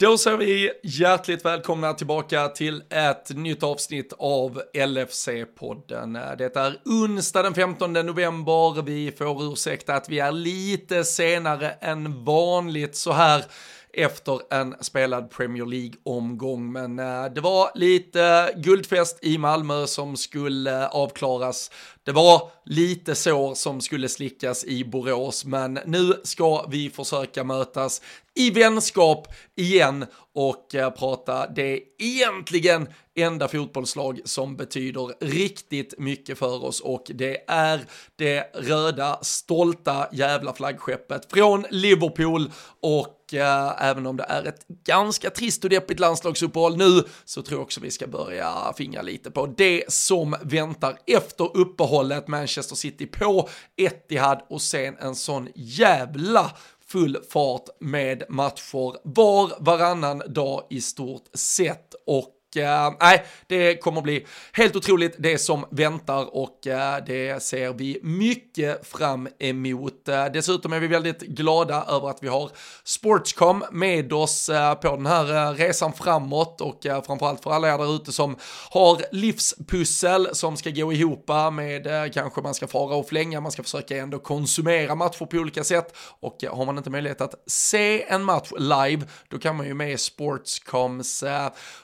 Då säger vi hjärtligt välkomna tillbaka till ett nytt avsnitt av LFC-podden. Det är onsdag den 15 november. Vi får ursäkta att vi är lite senare än vanligt så här efter en spelad Premier League-omgång. Men eh, det var lite guldfest i Malmö som skulle eh, avklaras. Det var lite sår som skulle slickas i Borås, men nu ska vi försöka mötas i vänskap igen och eh, prata det egentligen enda fotbollslag som betyder riktigt mycket för oss och det är det röda stolta jävla flaggskeppet från Liverpool och eh, även om det är ett ganska trist och deppigt landslagsuppehåll nu så tror jag också vi ska börja fingra lite på det som väntar efter uppehållet. Manchester City på Etihad och sen en sån jävla full fart med matcher var varannan dag i stort sett. Och uh, nej, det kommer bli helt otroligt det som väntar och uh, det ser vi mycket fram emot. Uh, dessutom är vi väldigt glada över att vi har Sportscom med oss på den här resan framåt och framförallt för alla er där ute som har livspussel som ska gå ihop med kanske man ska fara och flänga, man ska försöka ändå konsumera matcher på olika sätt och har man inte möjlighet att se en match live, då kan man ju med Sportscoms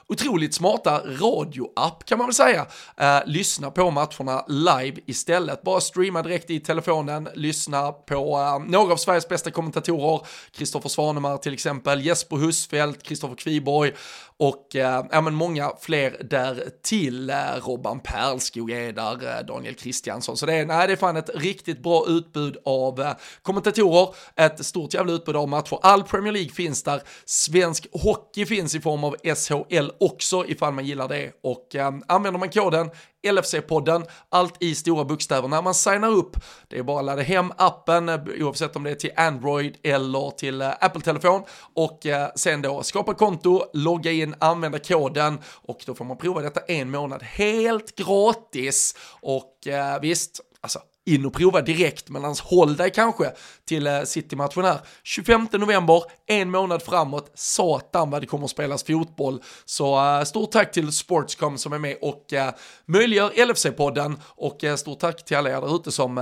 otroligt smarta radioapp kan man väl säga. Eh, lyssna på matcherna live istället. Bara streama direkt i telefonen, lyssna på eh, några av Sveriges bästa kommentatorer, Kristoffer Svanemar till exempel, Jesper Husfeldt, Kristoffer Kviborg och eh, ja, men många fler där till. Eh, Robban Perlskog är där, eh, Daniel Kristiansson. Så det är, nej, det är fan ett riktigt bra utbud av eh, kommentatorer, ett stort jävla utbud av matcher. All Premier League finns där, svensk hockey finns i form av SHL också ifall man gillar det. Och eh, använder man koden LFC-podden, allt i stora bokstäver. När man signar upp, det är bara att ladda hem appen, eh, oavsett om det är till Android eller till eh, Apple-telefon och eh, sen då skapa konto, logga in, använda koden och då får man prova detta en månad helt gratis. Och eh, visst, alltså in och prova direkt, men hans håll dig kanske till eh, City-matchen här. 25 november, en månad framåt, satan vad det kommer att spelas fotboll. Så eh, stort tack till Sportscom som är med och eh, möjliggör LFC-podden och eh, stort tack till alla er där ute som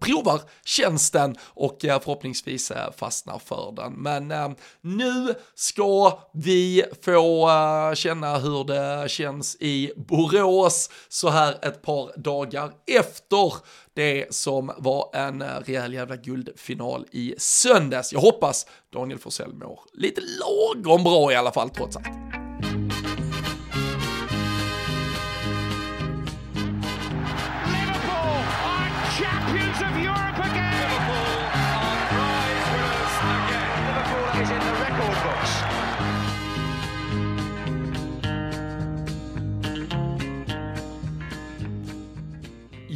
provar tjänsten och förhoppningsvis fastnar för den. Men nu ska vi få känna hur det känns i Borås så här ett par dagar efter det som var en eh, rejäl jävla guldfinal i söndags. Jag hoppas Daniel Forsell mår lite lagom bra i alla fall trots allt.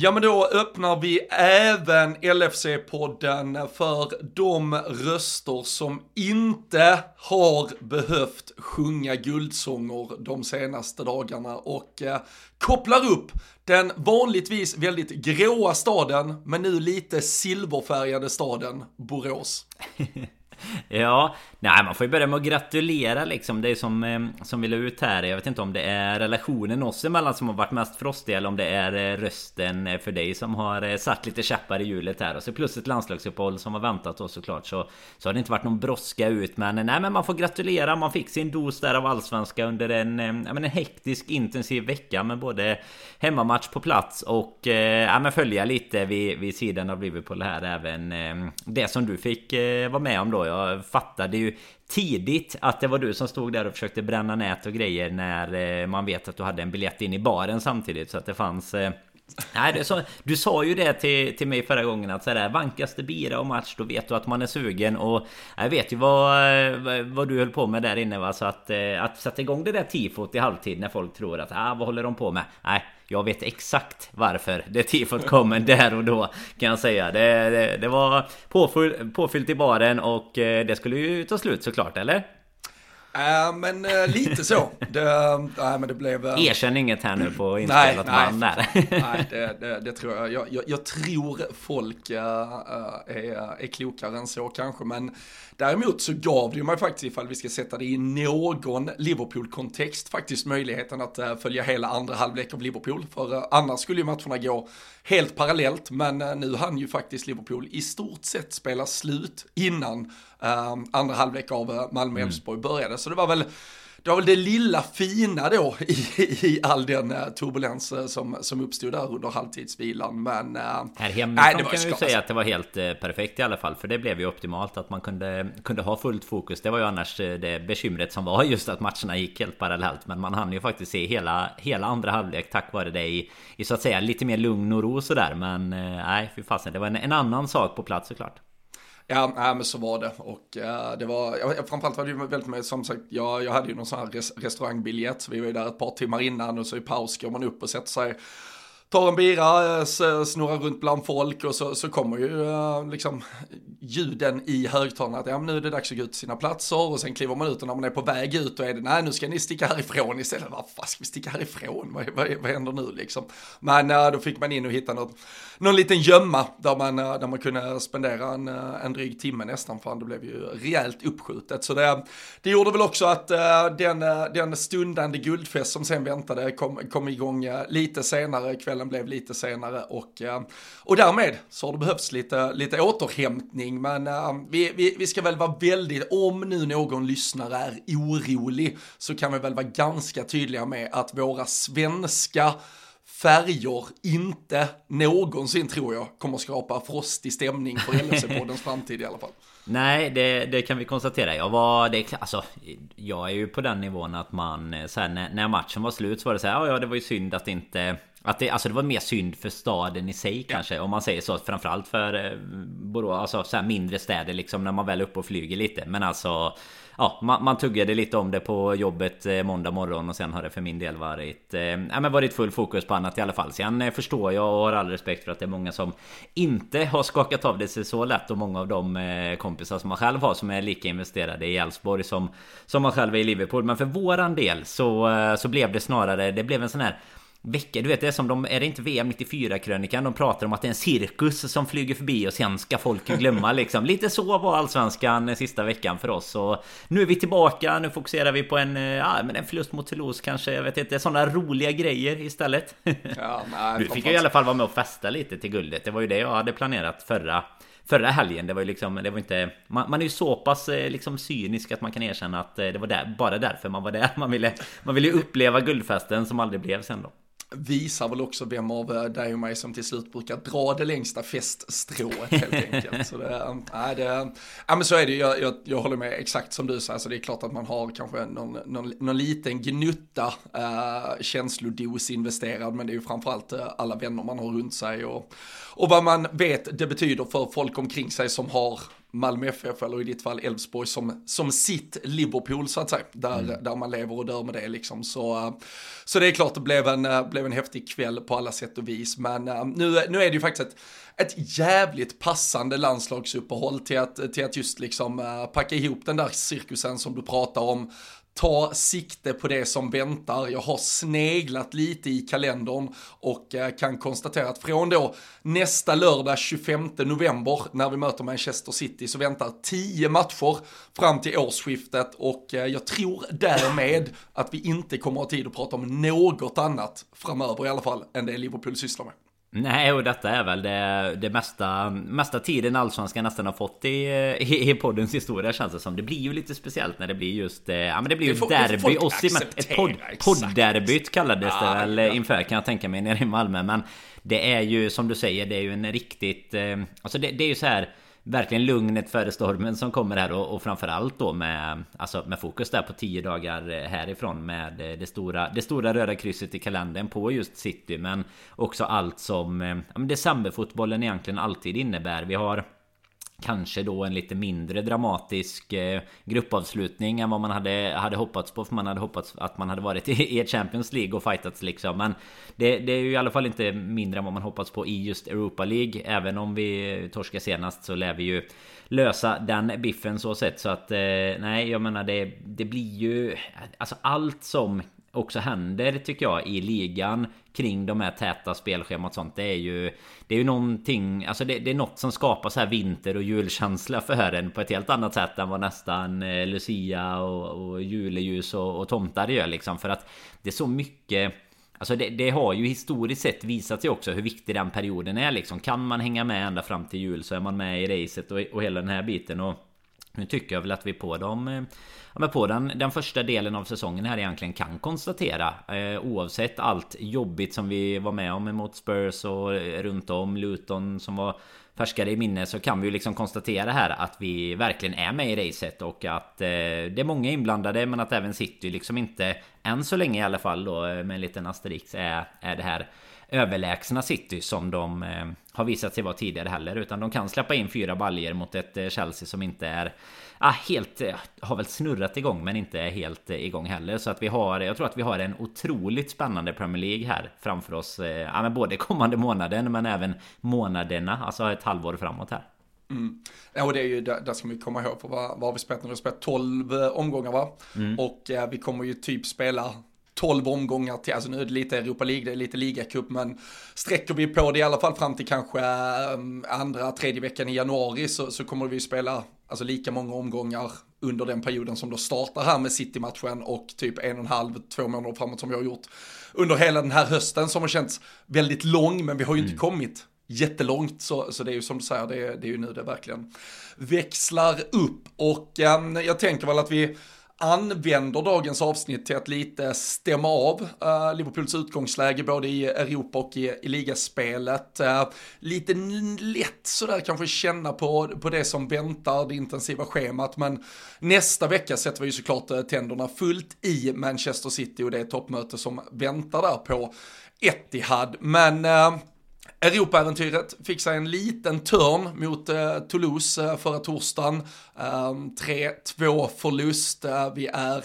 Ja men då öppnar vi även LFC-podden för de röster som inte har behövt sjunga guldsånger de senaste dagarna och eh, kopplar upp den vanligtvis väldigt gråa staden men nu lite silverfärgade staden Borås. Ja, nej man får ju börja med att gratulera liksom. Det är som, eh, som vi la ut här. Jag vet inte om det är relationen oss emellan som har varit mest frostig eller om det är eh, rösten eh, för dig som har satt lite käppar i hjulet här. Och så plus ett landslagsuppehåll som har väntat oss såklart. Så, så har det inte varit någon brådska ut. Men nej, men man får gratulera. Man fick sin dos där av allsvenska under en, ja, men en hektisk intensiv vecka med både hemmamatch på plats och ja, men följa lite vid, vid sidan av Liverpool här även det som du fick vara med om då jag fattade ju tidigt att det var du som stod där och försökte bränna nät och grejer när eh, man vet att du hade en biljett in i baren samtidigt. Så att det fanns eh, Nej, du sa, du sa ju det till, till mig förra gången att sådär vankas det bira och match då vet du att man är sugen och jag vet ju vad, vad du höll på med där inne va så att, eh, att sätta igång det där tifot i halvtid när folk tror att ah, vad håller de på med? Nej, jag vet exakt varför det tifot kommer där och då kan jag säga. Det, det, det var påfyllt, påfyllt i baren och eh, det skulle ju ta slut såklart, eller? Äh, men äh, lite så. Det, äh, men det blev... Äh... Erkänn inget här nu på inspelat band där. nej, det, det, det, tror jag. Jag, jag, jag tror folk är, är klokare än så kanske. Men däremot så gav det mig faktiskt, ifall vi ska sätta det i någon Liverpool-kontext, faktiskt möjligheten att följa hela andra halvlek av Liverpool. För annars skulle ju matcherna gå helt parallellt. Men nu hann ju faktiskt Liverpool i stort sett spela slut innan andra halvlek av Malmö-Elfsborg mm. började. Så det var väl det var väl det lilla fina då i, i all den uh, turbulens uh, som, som uppstod där under halvtidsvilan. Men här hemma nej, kan vi säga att det var helt perfekt i alla fall. För det blev ju optimalt att man kunde, kunde ha fullt fokus. Det var ju annars det bekymret som var just att matcherna gick helt parallellt. Men man hann ju faktiskt se hela, hela andra halvlek tack vare det i, i så att säga lite mer lugn och ro sådär. Men nej, fy fasen. Det var en, en annan sak på plats såklart. Ja, nej, men så var det och uh, det var, ja, framförallt var det ju väldigt med, som sagt, jag, jag hade ju någon sån här res restaurangbiljett, så vi var ju där ett par timmar innan och så i paus går man upp och sätter sig tar en bira, eh, snurrar runt bland folk och så, så kommer ju eh, liksom ljuden i högtalarna att ja, men nu är det dags att gå ut till sina platser och sen kliver man ut och när man är på väg ut då är det nej nu ska ni sticka härifrån istället. Vad fan ska vi sticka härifrån? Vad, vad, vad händer nu liksom? Men då fick man in och hitta något, någon liten gömma där man, eh, där man kunde spendera en, eh, en dryg timme nästan för det blev ju rejält uppskjutet. Så det, det gjorde väl också att eh, den, den stundande guldfest som sen väntade kom, kom igång lite senare kvällen blev lite senare och, och därmed så har det behövts lite, lite återhämtning. Men vi, vi, vi ska väl vara väldigt, om nu någon lyssnare är orolig så kan vi väl vara ganska tydliga med att våra svenska färger inte någonsin tror jag kommer skapa frostig stämning för LFC-poddens framtid i alla fall. Nej, det, det, kan vi konstatera. Jag var... Det, alltså, jag är ju på den nivån att man... Så här, när, när, matchen var slut så var det så här, ja, det var ju synd att inte... Att det, alltså det var mer synd för staden i sig kanske ja. Om man säger så Framförallt för eh, Borås Alltså så mindre städer liksom När man väl är uppe och flyger lite Men alltså Ja man, man tuggade lite om det på jobbet eh, måndag morgon Och sen har det för min del varit eh, Ja men varit full fokus på annat i alla fall. Sen eh, förstår jag och har all respekt för att det är många som Inte har skakat av det sig så lätt Och många av de eh, kompisar som man själv har Som är lika investerade i Elfsborg som Som man själv är i Liverpool. Men för våran del så, eh, så blev det snarare Det blev en sån här vecka. Du vet det är som de, är det inte VM 94 krönikan? De pratar om att det är en cirkus som flyger förbi och sen ska folk glömma liksom. Lite så var allsvenskan sista veckan för oss. Och nu är vi tillbaka, nu fokuserar vi på en, eh, ja, men en förlust mot Toulouse kanske. Jag vet inte, sådana roliga grejer istället. Ja, nej, du fick jag i alla fall vara med och festa lite till guldet. Det var ju det jag hade planerat förra förra helgen. Det var ju liksom, det var inte... Man, man är ju så pass eh, liksom cynisk att man kan erkänna att eh, det var där, bara därför man var där. Man ville, man ville uppleva guldfesten som aldrig blev sen då visar väl också vem av eh, dig och mig som till slut brukar dra det längsta feststrået helt enkelt. Så det, äh, det, ja men så är det jag, jag, jag håller med exakt som du säger, så det är klart att man har kanske någon, någon, någon liten gnutta äh, känslodos investerad, men det är ju framförallt äh, alla vänner man har runt sig och, och vad man vet det betyder för folk omkring sig som har Malmö FF eller i ditt fall Elfsborg som, som sitt Liverpool så att säga. Där, mm. där man lever och dör med det liksom. Så, så det är klart det blev en, blev en häftig kväll på alla sätt och vis. Men nu, nu är det ju faktiskt ett, ett jävligt passande landslagsuppehåll till att, till att just liksom packa ihop den där cirkusen som du pratar om ta sikte på det som väntar. Jag har sneglat lite i kalendern och eh, kan konstatera att från då nästa lördag 25 november när vi möter Manchester City så väntar 10 matcher fram till årsskiftet och eh, jag tror därmed att vi inte kommer att ha tid att prata om något annat framöver i alla fall än det Liverpool sysslar med. Nej, och detta är väl det, det mesta, mesta tiden Allsvenskan nästan har fått i, i, i poddens historia känns det som. Det blir ju lite speciellt när det blir just... Eh, ja men det blir ju derby oss Ett podd, poddderbyt kallades det väl ja. inför kan jag tänka mig nere i Malmö. Men det är ju som du säger, det är ju en riktigt... Eh, alltså det, det är ju så här verkligen lugnet före stormen som kommer här och, och framförallt då med Alltså med fokus där på 10 dagar eh, härifrån med eh, det stora Det stora röda krysset i kalendern på just City. Men Också allt som eh, ja, men Decemberfotbollen egentligen alltid innebär. Vi har Kanske då en lite mindre dramatisk eh, gruppavslutning än vad man hade, hade hoppats på. För man hade hoppats att man hade varit i, Champions League och fightats liksom. Men det, det, är ju i alla fall inte mindre än vad man hoppats på i just Europa League. Även om vi torskar senast så lär vi ju lösa den biffen så sett. Så att eh, nej, jag menar det, det blir ju... Alltså allt som också händer tycker jag i ligan kring de här täta spelschemat och sånt. Det är ju Det är ju någonting Alltså det, det är något som skapar så här vinter och julkänsla för en på ett helt annat sätt än vad nästan eh, Lucia och, och juleljus och, och tomtar gör liksom. För att det är så mycket Alltså det, det, har ju historiskt sett visat sig också hur viktig den perioden är liksom. Kan man hänga med ända fram till jul så är man med i racet och, och hela den här biten. Och nu tycker jag väl att vi på dem eh, ja, men på den, den första delen av säsongen här egentligen kan konstatera eh, Oavsett allt jobbigt som vi var med om mot Spurs och eh, runt om Luton som var färskare i minne så kan vi ju liksom konstatera här att vi verkligen är med i racet och att eh, det är många inblandade men att även City liksom inte än så länge i alla fall då eh, med en liten asterix är, är det här överlägsna City som de eh, har visat sig vara tidigare heller. Utan de kan släppa in fyra baljer mot ett eh, Chelsea som inte är ah, helt... Eh, har väl snurrat igång men inte är helt igång heller. Så att vi har... Jag tror att vi har en otroligt spännande Premier League här framför oss. Ja, men både kommande månaden men även månaderna. Alltså ett halvår framåt här. Mm. Ja, och det är ju, där, ska vi komma ihåg, för vad, vad har vi spelat nu? Vi har spelat 12 omgångar va? Mm. Och eh, vi kommer ju typ spela 12 omgångar till, alltså nu är det lite Europa League, det är lite ligacup, men sträcker vi på det i alla fall fram till kanske um, andra, tredje veckan i januari så, så kommer vi spela alltså lika många omgångar under den perioden som då startar här med City-matchen och typ en och en halv, två månader framåt som vi har gjort under hela den här hösten som har känts väldigt lång, men vi har ju mm. inte kommit jättelångt, så, så det är ju som du säger, det är, det är ju nu det verkligen växlar upp och um, jag tänker väl att vi använder dagens avsnitt till att lite stämma av uh, Liverpools utgångsläge både i Europa och i, i ligaspelet. Uh, lite lätt sådär kanske känna på, på det som väntar, det intensiva schemat, men nästa vecka sätter vi ju såklart eh, tänderna fullt i Manchester City och det toppmöte som väntar där på Etihad. Men Europaäventyret fick sig en liten törn mot eh, Toulouse eh, förra torsdagen. Eh, 3-2 förlust. Eh, vi är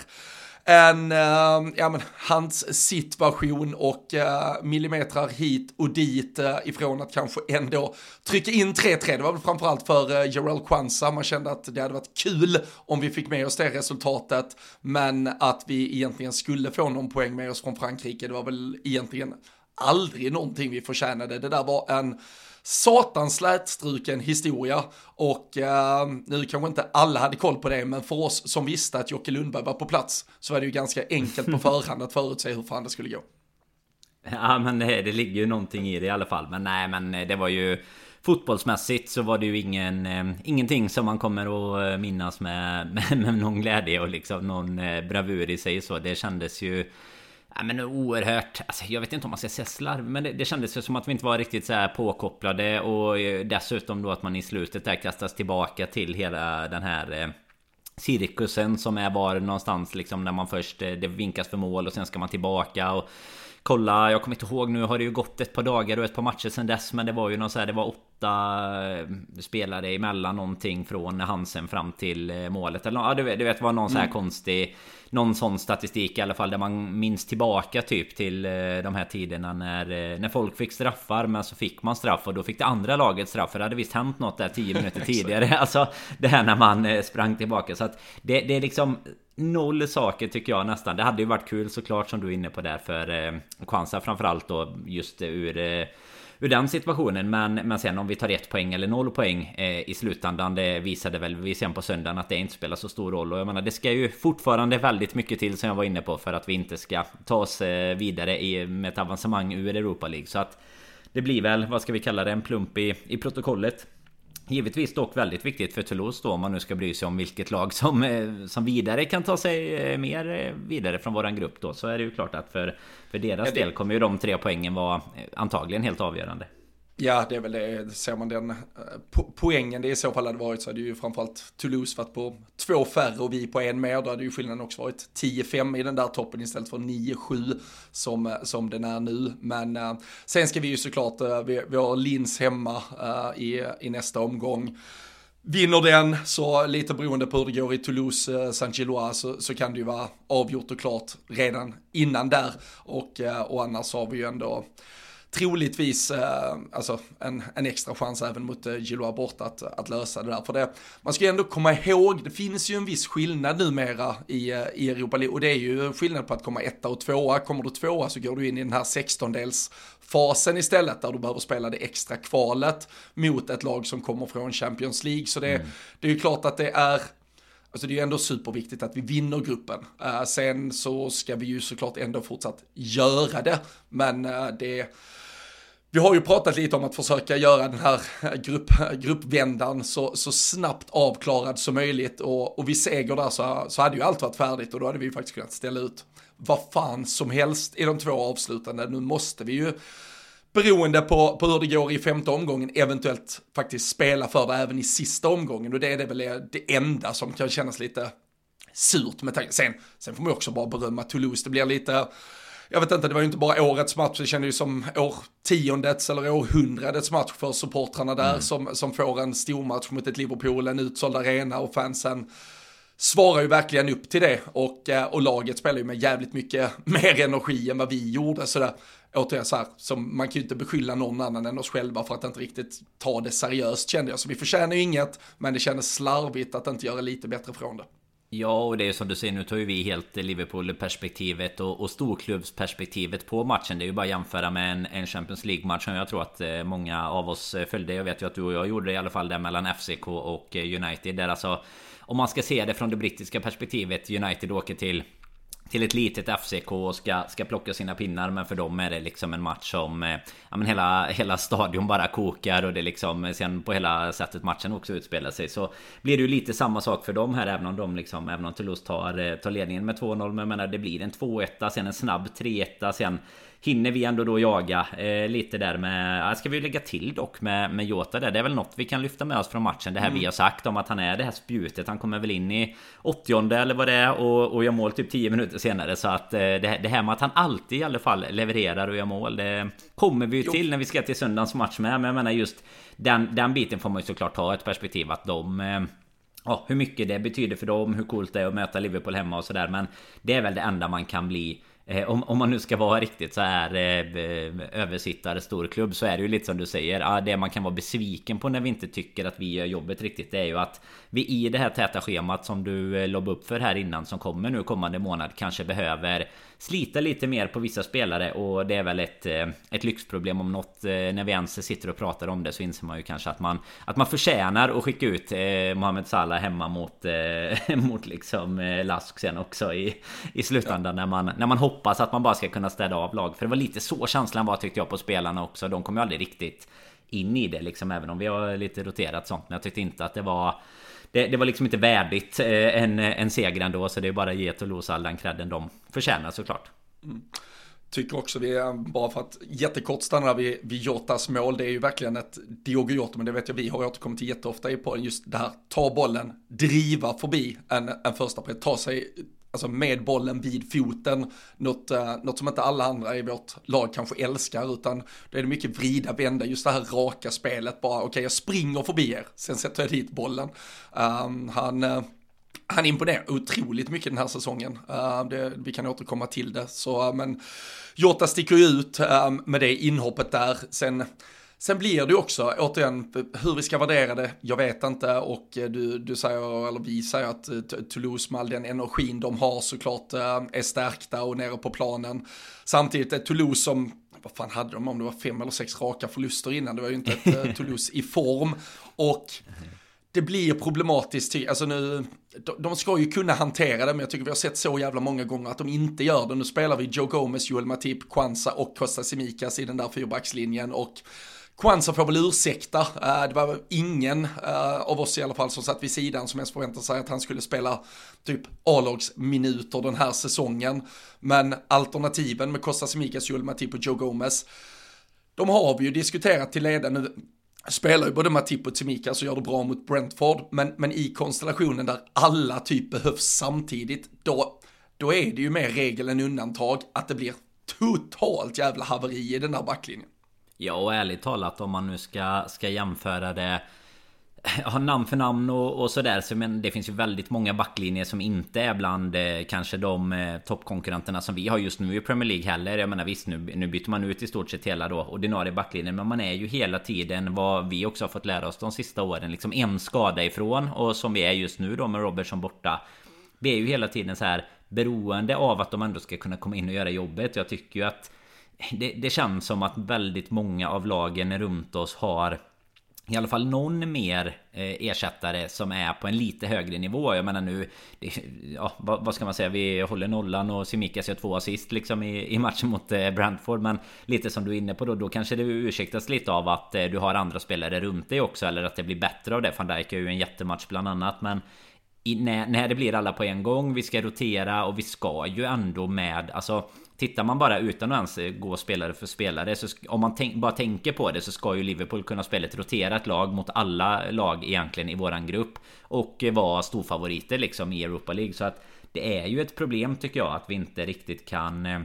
en eh, ja, men, hans situation och eh, millimetrar hit och dit eh, ifrån att kanske ändå trycka in 3-3. Det var väl framförallt för eh, Jarell Kwanza. Man kände att det hade varit kul om vi fick med oss det resultatet. Men att vi egentligen skulle få någon poäng med oss från Frankrike. Det var väl egentligen aldrig någonting vi förtjänade. Det där var en satans slätstruken historia och eh, nu kanske inte alla hade koll på det, men för oss som visste att Jocke Lundberg var på plats så var det ju ganska enkelt på förhand att förutse hur fan det skulle gå. Ja men det, det ligger ju någonting i det i alla fall. Men nej men det var ju Fotbollsmässigt så var det ju ingen, eh, ingenting som man kommer att minnas med, med, med någon glädje och liksom någon eh, bravur i sig så. Det kändes ju Ja, men oerhört, alltså, jag vet inte om man ska säga slarv Men det, det kändes ju som att vi inte var riktigt så här påkopplade Och eh, dessutom då att man i slutet där kastas tillbaka till hela den här eh, Cirkusen som är var någonstans liksom när man först eh, Det vinkas för mål och sen ska man tillbaka och Kolla, jag kommer inte ihåg nu har det ju gått ett par dagar och ett par matcher sen dess Men det var ju någon så här, det var åtta eh, spelare emellan någonting från Hansen fram till eh, målet Eller ja, du vet, du vet vad någon så här mm. konstig någon sån statistik i alla fall där man minns tillbaka typ till eh, de här tiderna när, när folk fick straffar men så fick man straff och då fick det andra laget straff för det hade visst hänt något där 10 minuter tidigare. Alltså det här när man sprang tillbaka så att det, det är liksom Noll saker tycker jag nästan. Det hade ju varit kul såklart som du är inne på där för eh, Kwanza framförallt då just eh, ur eh, ur den situationen. Men, men sen om vi tar ett poäng eller noll poäng eh, i slutändan. Det visade väl vi sen på söndagen att det inte spelar så stor roll. Och jag menar det ska ju fortfarande väldigt mycket till som jag var inne på. För att vi inte ska ta oss eh, vidare i, med ett avancemang ur Europa League. Så att det blir väl, vad ska vi kalla det, en plump i, i protokollet. Givetvis dock väldigt viktigt för Toulouse då om man nu ska bry sig om vilket lag som, eh, som vidare kan ta sig eh, mer eh, vidare från våran grupp då. Så är det ju klart att för, för deras ja, det... del kommer ju de tre poängen vara antagligen helt avgörande. Ja, det är väl det. Ser man den eh, po poängen det i så fall hade varit så hade ju framförallt Toulouse varit på två färre och vi på en mer. Då hade ju skillnaden också varit 10-5 i den där toppen istället för 9-7 som, eh, som den är nu. Men uh, sen ska vi ju såklart, uh, vi, vi har Lins hemma uh, i, i nästa omgång. Vinner den, så lite beroende på hur det går i Toulouse, Saint-Gilloise, så, så, kan det ju vara avgjort och klart redan innan där. Och, och annars har vi ju ändå troligtvis eh, alltså en, en extra chans även mot eh, Gilloa borta att, att lösa det där. För det, man ska ju ändå komma ihåg, det finns ju en viss skillnad numera i, eh, i Europa League och det är ju skillnad på att komma etta och tvåa. Kommer du tvåa så går du in i den här 16-dels fasen istället där du behöver spela det extra kvalet mot ett lag som kommer från Champions League. Så det, mm. det är ju klart att det är Alltså det är ju ändå superviktigt att vi vinner gruppen. Uh, sen så ska vi ju såklart ändå fortsatt göra det. Men uh, det, vi har ju pratat lite om att försöka göra den här grupp, gruppvändan så, så snabbt avklarad som möjligt och, och vi seger där så, så hade ju allt varit färdigt och då hade vi faktiskt kunnat ställa ut vad fan som helst i de två avslutande. Nu måste vi ju beroende på, på hur det går i femte omgången, eventuellt faktiskt spela för det även i sista omgången. Och det är det väl det enda som kan kännas lite surt med tanke. Sen, sen får man ju också bara berömma Toulouse, det blir lite jag vet inte, det var ju inte bara årets match, det kändes ju som årtiondets eller århundradets match för supportrarna där mm. som, som får en stor match mot ett Liverpool, en utsåld arena och fansen svarar ju verkligen upp till det och, eh, och laget spelar ju med jävligt mycket mer energi än vad vi gjorde. Så där, återigen så här, som man kan ju inte beskylla någon annan än oss själva för att inte riktigt ta det seriöst kände jag. Så vi förtjänar ju inget, men det kändes slarvigt att inte göra lite bättre från det. Ja, och det är som du säger, nu tar ju vi helt Liverpool-perspektivet och, och storklubbsperspektivet på matchen. Det är ju bara att jämföra med en, en Champions League-match som jag tror att eh, många av oss eh, följde. Jag vet ju att du och jag gjorde det i alla fall, där mellan FCK och eh, United. Där alltså, om man ska se det från det brittiska perspektivet, United åker till till ett litet FCK och ska, ska plocka sina pinnar Men för dem är det liksom en match som eh, Ja men hela, hela stadion bara kokar och det liksom eh, Sen på hela sättet matchen också utspelar sig Så blir det ju lite samma sak för dem här Även om de liksom Även om Toulouse tar, eh, tar ledningen med 2-0 Men jag menar det blir en 2-1 Sen en snabb 3-1 Sen hinner vi ändå då jaga eh, lite där med... Ska vi lägga till dock med, med Jota där. Det är väl något vi kan lyfta med oss från matchen. Det här mm. vi har sagt om att han är det här spjutet. Han kommer väl in i 80 eller vad det är och, och gör mål typ 10 minuter senare. Så att eh, det, det, här med att han alltid i alla fall levererar och gör mål. Det kommer vi ju till när vi ska till söndagens match med. Men jag menar just den, den biten får man ju såklart ha ett perspektiv att de... Eh, ja, hur mycket det betyder för dem, hur coolt det är att möta Liverpool hemma och sådär. Men det är väl det enda man kan bli Eh, om, om man nu ska vara riktigt så här eh, eh översittare storklubb så är det ju lite som du säger. Ah, det man kan vara besviken på när vi inte tycker att vi gör jobbet riktigt det är ju att vi i det här täta schemat som du eh, lobbade upp för här innan som kommer nu kommande månad kanske behöver slita lite mer på vissa spelare och det är väl ett, eh, ett lyxproblem om något. Eh, när vi ens sitter och pratar om det så inser man ju kanske att man att man förtjänar att skicka ut eh, Mohamed Salah hemma mot, eh, mot liksom eh, Lask sen också i, i slutändan ja. när, man, när man hoppas att man bara ska kunna städa av lag. För det var lite så känslan var tyckte jag på spelarna också. De kom ju aldrig riktigt in i det liksom även om vi har lite roterat sånt. Men jag tyckte inte att det var det, det, var liksom inte värdigt eh, en, en seger ändå. Så det är bara att ge Toulouse all den credden de förtjänar såklart. Mm. Tycker också vi är, bara för att jättekort stanna vid, vid Jotas mål, det är ju verkligen ett Diogo Jota, men det vet jag vi har återkommit till jätteofta i podden, just det här, ta bollen, driva förbi en, en första press, ta sig alltså med bollen vid foten, något, eh, något som inte alla andra i vårt lag kanske älskar, utan då är det mycket vrida, vända, just det här raka spelet, bara okej okay, jag springer förbi er, sen sätter jag dit bollen. Um, han, eh, han imponerar otroligt mycket den här säsongen. Uh, det, vi kan återkomma till det, så, eh, men Jota sticker ju ut ehm, med det inhoppet där, sen Sen blir det också, återigen, hur vi ska värdera det, jag vet inte och eh, du, du säger, eller vi säger att eh, Toulouse med all den energin de har såklart eh, är stärkta och nere på planen. Samtidigt är Toulouse som, vad fan hade de om det var fem eller sex raka förluster innan, det var ju inte ett Toulouse i form. Och det blir problematiskt, alltså nu, de ska ju kunna hantera det, men jag tycker vi har sett så jävla många gånger att de inte gör det. Nu spelar vi Joe Gomez, Joel Matip, Kwanza och Costa Simikas i den där fyrbackslinjen och Kwanza får väl ursäkta, eh, det var ingen eh, av oss i alla fall som satt vid sidan som ens förväntade sig att han skulle spela typ A-lagsminuter den här säsongen. Men alternativen med Costa Mikas, Joel Matip och Joe Gomez, de har vi ju diskuterat till leda nu. Spelar ju både Matip och Tsimikas och gör det bra mot Brentford, men, men i konstellationen där alla typ behövs samtidigt, då, då är det ju mer regel än undantag att det blir totalt jävla haveri i den där backlinjen. Ja och ärligt talat om man nu ska, ska jämföra det Ja, namn för namn och, och sådär. Så, men det finns ju väldigt många backlinjer som inte är bland eh, kanske de eh, toppkonkurrenterna som vi har just nu i Premier League heller. Jag menar visst, nu, nu byter man ut i stort sett hela då ordinarie backlinjen. Men man är ju hela tiden vad vi också har fått lära oss de sista åren. Liksom en skada ifrån. Och som vi är just nu då med Robertson borta. Vi är ju hela tiden så här beroende av att de ändå ska kunna komma in och göra jobbet. Jag tycker ju att det, det känns som att väldigt många av lagen runt oss har i alla fall någon mer eh, ersättare som är på en lite högre nivå. Jag menar nu... Ja, vad, vad ska man säga? Vi håller nollan och Simikas gör två assist liksom i, i matchen mot eh, Brentford. Men lite som du är inne på då, då kanske det ursäktas lite av att eh, du har andra spelare runt dig också. Eller att det blir bättre av det. Van Dijk är ju en jättematch bland annat. Men i, när, när det blir alla på en gång, vi ska rotera och vi ska ju ändå med... Alltså Tittar man bara utan att ens eh, gå spelare för spelare så om man tänk, bara tänker på det så ska ju Liverpool kunna spela ett roterat lag mot alla lag egentligen i våran grupp och eh, vara storfavoriter liksom i Europa League. Så att det är ju ett problem tycker jag att vi inte riktigt kan eh,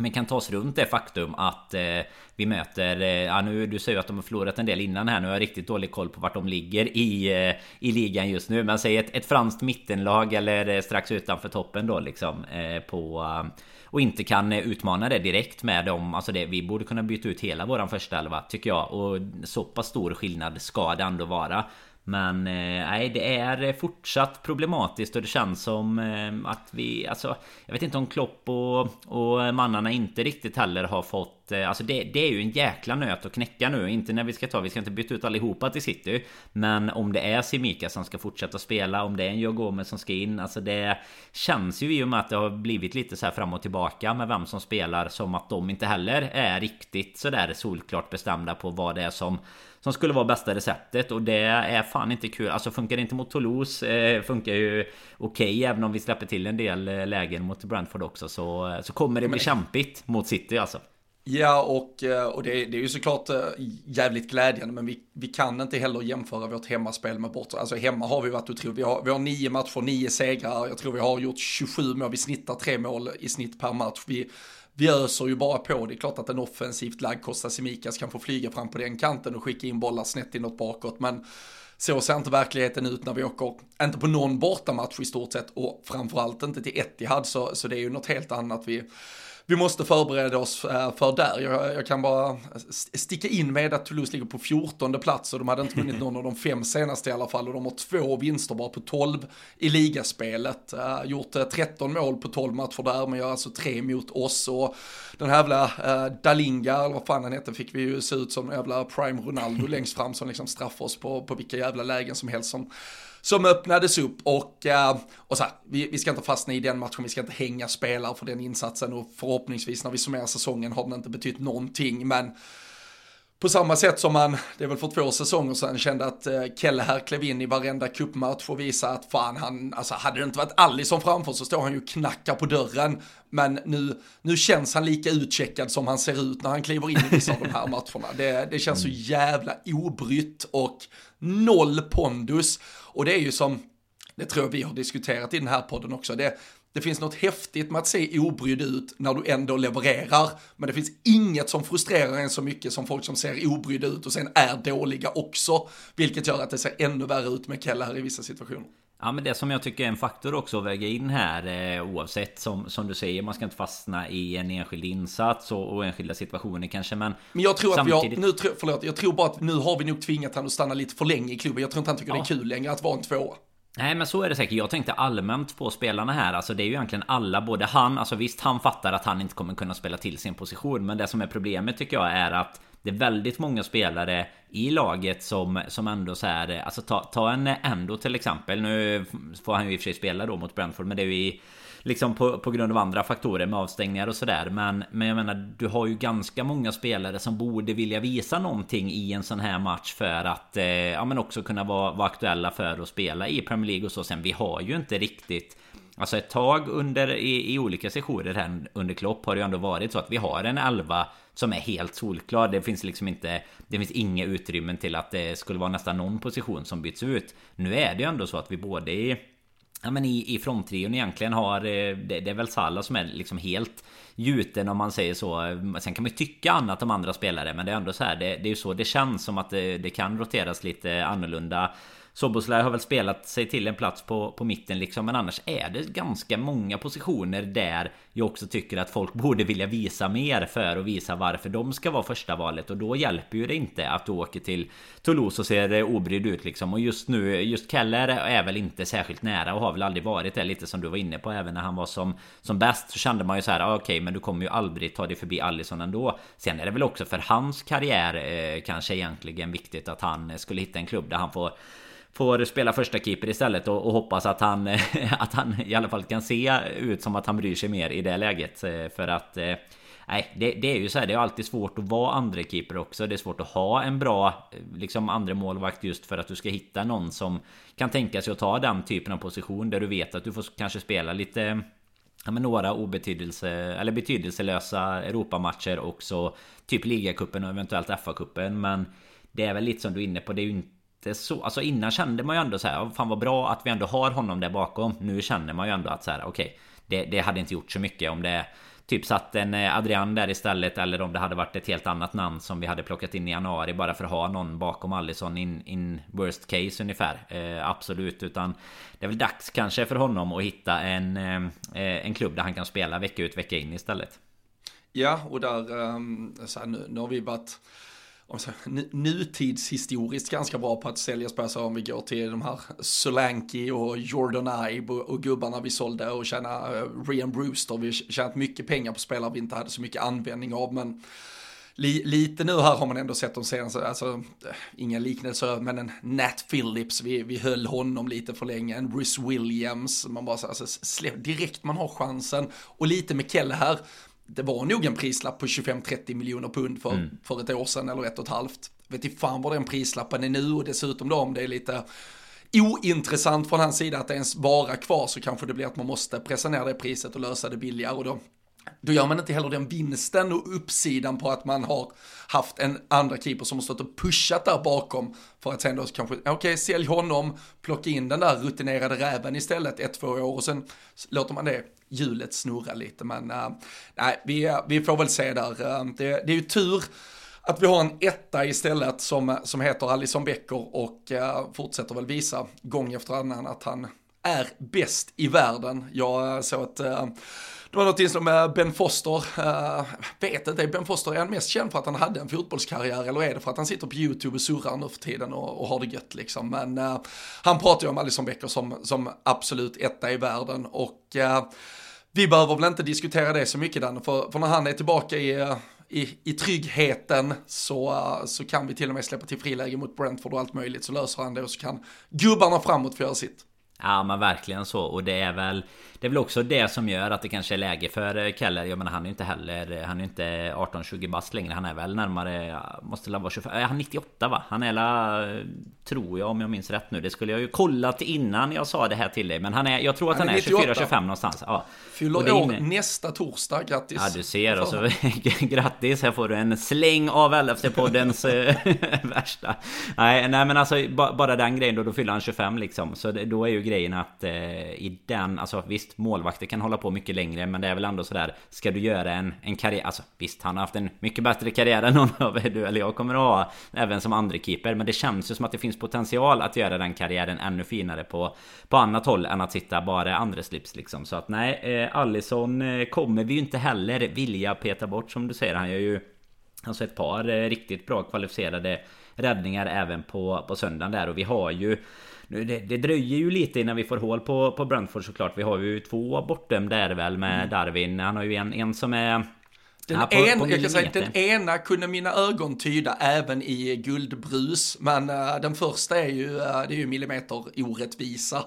men kan ta oss runt det faktum att eh, vi möter... Eh, ja, nu, du säger att de har förlorat en del innan här. Nu har jag riktigt dålig koll på vart de ligger i, eh, i ligan just nu. Men säg ett, ett franskt mittenlag eller eh, strax utanför toppen då liksom. Eh, på, eh, och inte kan eh, utmana det direkt med dem. Alltså det, vi borde kunna byta ut hela våran första elva tycker jag. Och så pass stor skillnad ska det ändå vara. Men eh, nej, det är eh, fortsatt problematiskt och det känns som eh, att vi... Alltså, jag vet inte om Klopp och, och mannarna inte riktigt heller har fått... Eh, alltså det, det är ju en jäkla nöt att knäcka nu. Inte när vi ska ta... Vi ska inte byta ut allihopa till City. Men om det är Simika som ska fortsätta spela, om det är en Joe som ska in. Alltså det känns ju i och med att det har blivit lite så här fram och tillbaka med vem som spelar. Som att de inte heller är riktigt sådär solklart bestämda på vad det är som som skulle vara bästa receptet och det är fan inte kul. Alltså funkar det inte mot Toulouse eh, funkar ju okej okay, även om vi släpper till en del eh, lägen mot Brentford också så, så kommer det bli kämpigt mot City alltså. Ja, och, eh, och det, det, är ju såklart jävligt glädjande, men vi, vi kan inte heller jämföra vårt hemmaspel med bort. Alltså hemma har vi varit otroligt. Vi har, vi har nio matcher, nio segrar. Jag tror vi har gjort 27 mål. Vi snittar tre mål i snitt per match. Vi, vi öser ju bara på. Det är klart att en offensivt lagd Costa Simikas kan få flyga fram på den kanten och skicka in bollar snett inåt bakåt. Men så ser inte verkligheten ut när vi åker, inte på någon bortamatch i stort sett och framförallt inte till Etihad så, så det är ju något helt annat vi vi måste förbereda oss eh, för där. Jag, jag, kan bara sticka in med att Toulouse ligger på 14 plats och de hade inte vunnit någon av de fem senaste i alla fall och de har två vinster bara på 12 i ligaspelet. Uh, gjort eh, uh, 13 mål på 12 matcher där men gör alltså tre mot oss och den här jävla uh, Dalinga, eller vad fan han heter, fick vi ju se ut som jävla Prime Ronaldo längst fram som liksom straffar oss på, på vilka jävla lägen som helst som som öppnades upp och, eh, och så här, vi, vi ska inte fastna i den matchen, vi ska inte hänga spelare för den insatsen och förhoppningsvis när vi summerar säsongen har den inte betytt någonting men på samma sätt som man, det är väl för två säsonger sedan, kände att eh, Kelle här klev in i varenda cupmatch och visa att fan han, alltså hade det inte varit Allison framför så står han ju och knackar på dörren. Men nu, nu känns han lika utcheckad som han ser ut när han kliver in i vissa av de här matcherna. Det, det känns så mm. jävla obrytt och noll pondus. Och det är ju som, det tror jag vi har diskuterat i den här podden också, det, det finns något häftigt med att se obrydd ut när du ändå levererar, men det finns inget som frustrerar en så mycket som folk som ser obrydda ut och sen är dåliga också, vilket gör att det ser ännu värre ut med Kelle här i vissa situationer. Ja men det som jag tycker är en faktor också att väga in här eh, oavsett som, som du säger man ska inte fastna i en enskild insats och, och enskilda situationer kanske men Men jag tror samtidigt... att vi har, nu, förlåt, jag tror bara att nu har vi nog tvingat honom att stanna lite för länge i klubben. Jag tror inte han tycker ja. det är kul längre att vara en tvåa. Nej men så är det säkert. Jag tänkte allmänt på spelarna här. Alltså det är ju egentligen alla, både han, alltså visst han fattar att han inte kommer kunna spela till sin position. Men det som är problemet tycker jag är att det är väldigt många spelare i laget som, som ändå så här, alltså ta, ta en Endo till exempel. Nu får han ju i och för sig spela då mot Brentford, men det är ju i Liksom på, på grund av andra faktorer med avstängningar och sådär men, men jag menar du har ju ganska många spelare som borde vilja visa någonting i en sån här match för att eh, ja men också kunna vara, vara aktuella för att spela i Premier League och så sen vi har ju inte riktigt Alltså ett tag under i, i olika sessioner här under Klopp har det ju ändå varit så att vi har en elva som är helt solklar. Det finns liksom inte Det finns inga utrymmen till att det skulle vara nästan någon position som byts ut. Nu är det ju ändå så att vi både i ja, men i, i fronttrion egentligen har... Eh, det, det är väl Salah som är liksom helt gjuten om man säger så. Sen kan man ju tycka annat om andra spelare men det är ändå så här. Det, det är ju så det känns som att det, det kan roteras lite annorlunda. Soboslaj har väl spelat sig till en plats på, på mitten liksom Men annars är det ganska många positioner där Jag också tycker att folk borde vilja visa mer för att visa varför de ska vara första valet. Och då hjälper ju det inte att du åker till Toulouse och ser obrydd ut liksom. Och just nu, just Keller är väl inte särskilt nära och har väl aldrig varit det lite som du var inne på. Även när han var som, som bäst så kände man ju så här ah, Okej okay, men du kommer ju aldrig ta dig förbi Allison ändå. Sen är det väl också för hans karriär eh, kanske egentligen viktigt att han skulle hitta en klubb där han får Får spela första keeper istället och, och hoppas att han, att han i alla fall kan se ut som att han bryr sig mer i det läget. Eh, för att eh, Nej, det, det, är ju så här, det är alltid svårt att vara andra keeper också. Det är svårt att ha en bra liksom andra målvakt just för att du ska hitta någon som kan tänka sig att ta den typen av position där du vet att du får kanske spela lite Ja, men några obetydelse eller betydelselösa Europamatcher också Typ ligacupen och eventuellt FA-cupen Men Det är väl lite som du är inne på Det är ju inte så... Alltså innan kände man ju ändå så här, fan vad bra att vi ändå har honom där bakom. Nu känner man ju ändå att så här, okej, okay, det, det, hade inte gjort så mycket om det typ satt en eh, Adrian där istället eller om det hade varit ett helt annat namn som vi hade plockat in i januari bara för att ha någon bakom Allison in, in worst case ungefär. Eh, absolut, utan det är väl dags kanske för honom att hitta en, eh, eh en klubb där han kan spela vecka ut vecka in istället. Ja, och där, um, så här, nu, nu har vi varit nutidshistoriskt ganska bra på att sälja spelare om vi går till de här Solanki och Jordan Ibe och gubbarna vi sålde och tjäna eh, uh, Rian Brewster. Vi har tjänat mycket pengar på spelare vi inte hade så mycket användning av men li, lite nu här har man ändå sett de senaste, alltså eh, inga liknelser men en Nat Phillips, vi, vi höll honom lite för länge, en Bruce Williams, man bara alltså, släpp, direkt man har chansen och lite med Kelle här det var nog en prislapp på 25-30 miljoner pund för, mm. för ett år sedan eller ett och ett halvt. Vet inte fan vad den prislappen är nu och dessutom då om det är lite ointressant från hans sida att ens vara kvar så kanske det blir att man måste pressa ner det priset och lösa det billigare och då då gör man inte heller den vinsten och uppsidan på att man har haft en andra keeper som har stått och pushat där bakom för att sen då kanske, okej, okay, sälj honom, plocka in den där rutinerade räven istället ett, två år och sen låter man det hjulet snurra lite. Men äh, nej, vi, vi får väl se där. Eh, det, det är ju tur att vi har en etta istället som, som heter Alison Becker och uh, fortsätter väl visa gång efter annan att han är bäst i världen. Jag såg att det var något som eh, Ben Foster, uh, vet inte, är Ben Foster är han mest känd för att han hade en fotbollskarriär eller är det för att han sitter på YouTube och surrar nu för tiden och, och har det gött liksom. Men uh, han pratar ju om Alison Becker som, som absolut etta i världen och uh, vi behöver väl inte diskutera det så mycket Danne, för, för när han är tillbaka i, i, i tryggheten så, så kan vi till och med släppa till friläge mot Brentford och allt möjligt så löser han det och så kan gubbarna framåt få göra sitt. Ja men verkligen så. Och det är väl Det är väl också det som gör att det kanske är läge för Keller. Jag menar han är inte heller Han är inte 18-20 bast längre. Han är väl närmare Måste vara 25 Är han 98 va? Han är la Tror jag om jag minns rätt nu. Det skulle jag ju kollat innan jag sa det här till dig Men han är Jag tror att han, han är, är 24-25 någonstans ja. Fyller år nästa torsdag. Grattis. Ja du ser. Och så Grattis. Här får du en släng av LFC-poddens eh, värsta. Nej, nej men alltså Bara den grejen då Då fyller han 25 liksom. Så det, då är ju grejen att eh, i den, alltså visst målvakter kan hålla på mycket längre men det är väl ändå sådär Ska du göra en, en karriär, alltså visst han har haft en mycket bättre karriär än någon av er, du eller jag kommer att ha Även som andre keeper men det känns ju som att det finns potential att göra den karriären ännu finare på På annat håll än att sitta bara andra slips liksom. Så att nej, eh, Allison eh, kommer vi ju inte heller vilja peta bort som du säger. Han gör ju Alltså ett par eh, riktigt bra kvalificerade räddningar även på, på söndagen där och vi har ju nu, det, det, dröjer ju lite innan vi får hål på, på Brentford såklart. Vi har ju två bortdömda är väl med mm. Darwin. Han har ju en, en som är... Den, ja, på, en, på jag kan säga, den ena kunde mina ögon tyda även i guldbrus, men uh, den första är ju, uh, det är ju millimeter orättvisa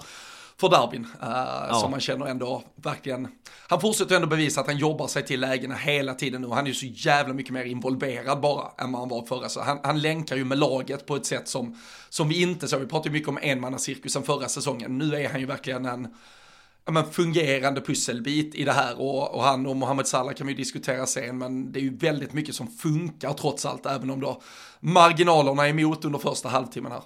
för Darwin. Uh, ja. Som man känner ändå verkligen, han fortsätter ändå bevisa att han jobbar sig till lägena hela tiden nu. Han är ju så jävla mycket mer involverad bara än vad han var förra. Så han, han länkar ju med laget på ett sätt som, som vi inte såg. Vi pratade ju mycket om enmannacirkusen förra säsongen. Nu är han ju verkligen en men, fungerande pusselbit i det här och, och han och Mohamed Salah kan vi diskutera sen men det är ju väldigt mycket som funkar trots allt även om då marginalerna är emot under första halvtimmen här.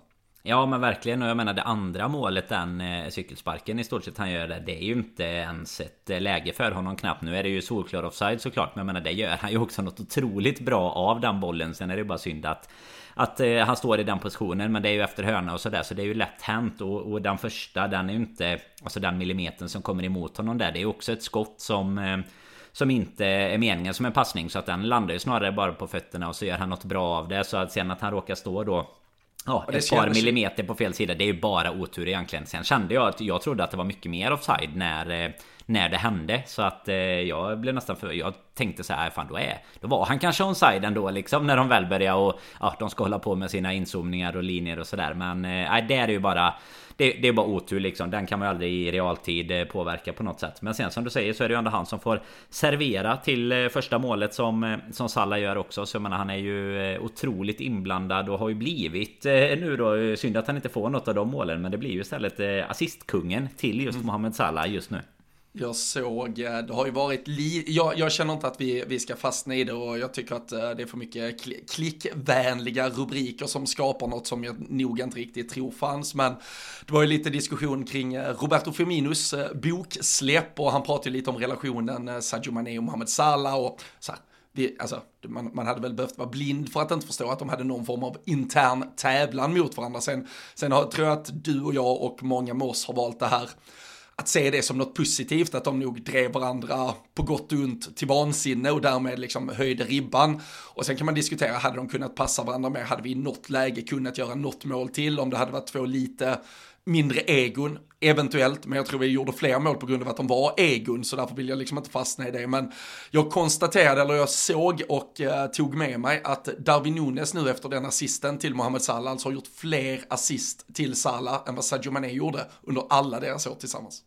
Ja men verkligen. Och jag menar det andra målet den eh, cykelsparken i stort sett han gör det Det är ju inte ens ett eh, läge för honom knappt. Nu är det ju solklar offside såklart Men jag menar det gör han ju också något otroligt bra av den bollen. Sen är det ju bara synd att att eh, han står i den positionen men det är ju efter hörna och sådär så det är ju lätt hänt. Och, och den första den är ju inte Alltså den millimetern som kommer emot honom där det är ju också ett skott som eh, som inte är meningen som en passning. Så att den landar ju snarare bara på fötterna och så gör han något bra av det. Så att sen att han råkar stå då Ja, ett par millimeter på fel sida. Det är ju bara otur egentligen. Sen kände jag att jag trodde att det var mycket mer offside när eh, när det hände. Så att eh, jag blev nästan för... Jag tänkte så här, fan då är... Då var han kanske onside ändå liksom när de väl började och... Ja, de ska hålla på med sina inzoomningar och linjer och sådär. Men eh, nej, det är ju bara... Det, det, är bara otur liksom. Den kan man ju aldrig i realtid eh, påverka på något sätt. Men sen som du säger så är det ju ändå han som får servera till eh, första målet som, som Salla gör också. Så jag menar han är ju otroligt inblandad och har ju blivit nu då. Synd att han inte får något av de målen. Men det blir ju istället assistkungen till just mm. Mohamed Salah just nu. Jag såg, eh, det har ju varit li jag, jag känner inte att vi, vi ska fastna i det och jag tycker att eh, det är för mycket kl klickvänliga rubriker som skapar något som jag nog inte riktigt tror fanns. Men det var ju lite diskussion kring eh, Roberto Firminos boksläpp och han pratade lite om relationen Sadio Mané och Mohamed Salah och så här, vi, alltså, man, man, hade väl behövt vara blind för att inte förstå att de hade någon form av intern tävlan mot varandra. Sen, sen har, tror jag att du och jag och många med oss har valt det här att se det som något positivt, att de nog drev varandra på gott och ont till vansinne och därmed liksom höjde ribban. Och sen kan man diskutera, hade de kunnat passa varandra mer? Hade vi i något läge kunnat göra något mål till? Om det hade varit två lite mindre egon, eventuellt, men jag tror vi gjorde fler mål på grund av att de var egon, så därför vill jag liksom inte fastna i det. Men jag konstaterade, eller jag såg och eh, tog med mig att Darwin Nunes nu efter den assisten till Mohamed Salah alltså har gjort fler assist till Salah än vad Sadio Mané gjorde under alla deras år tillsammans.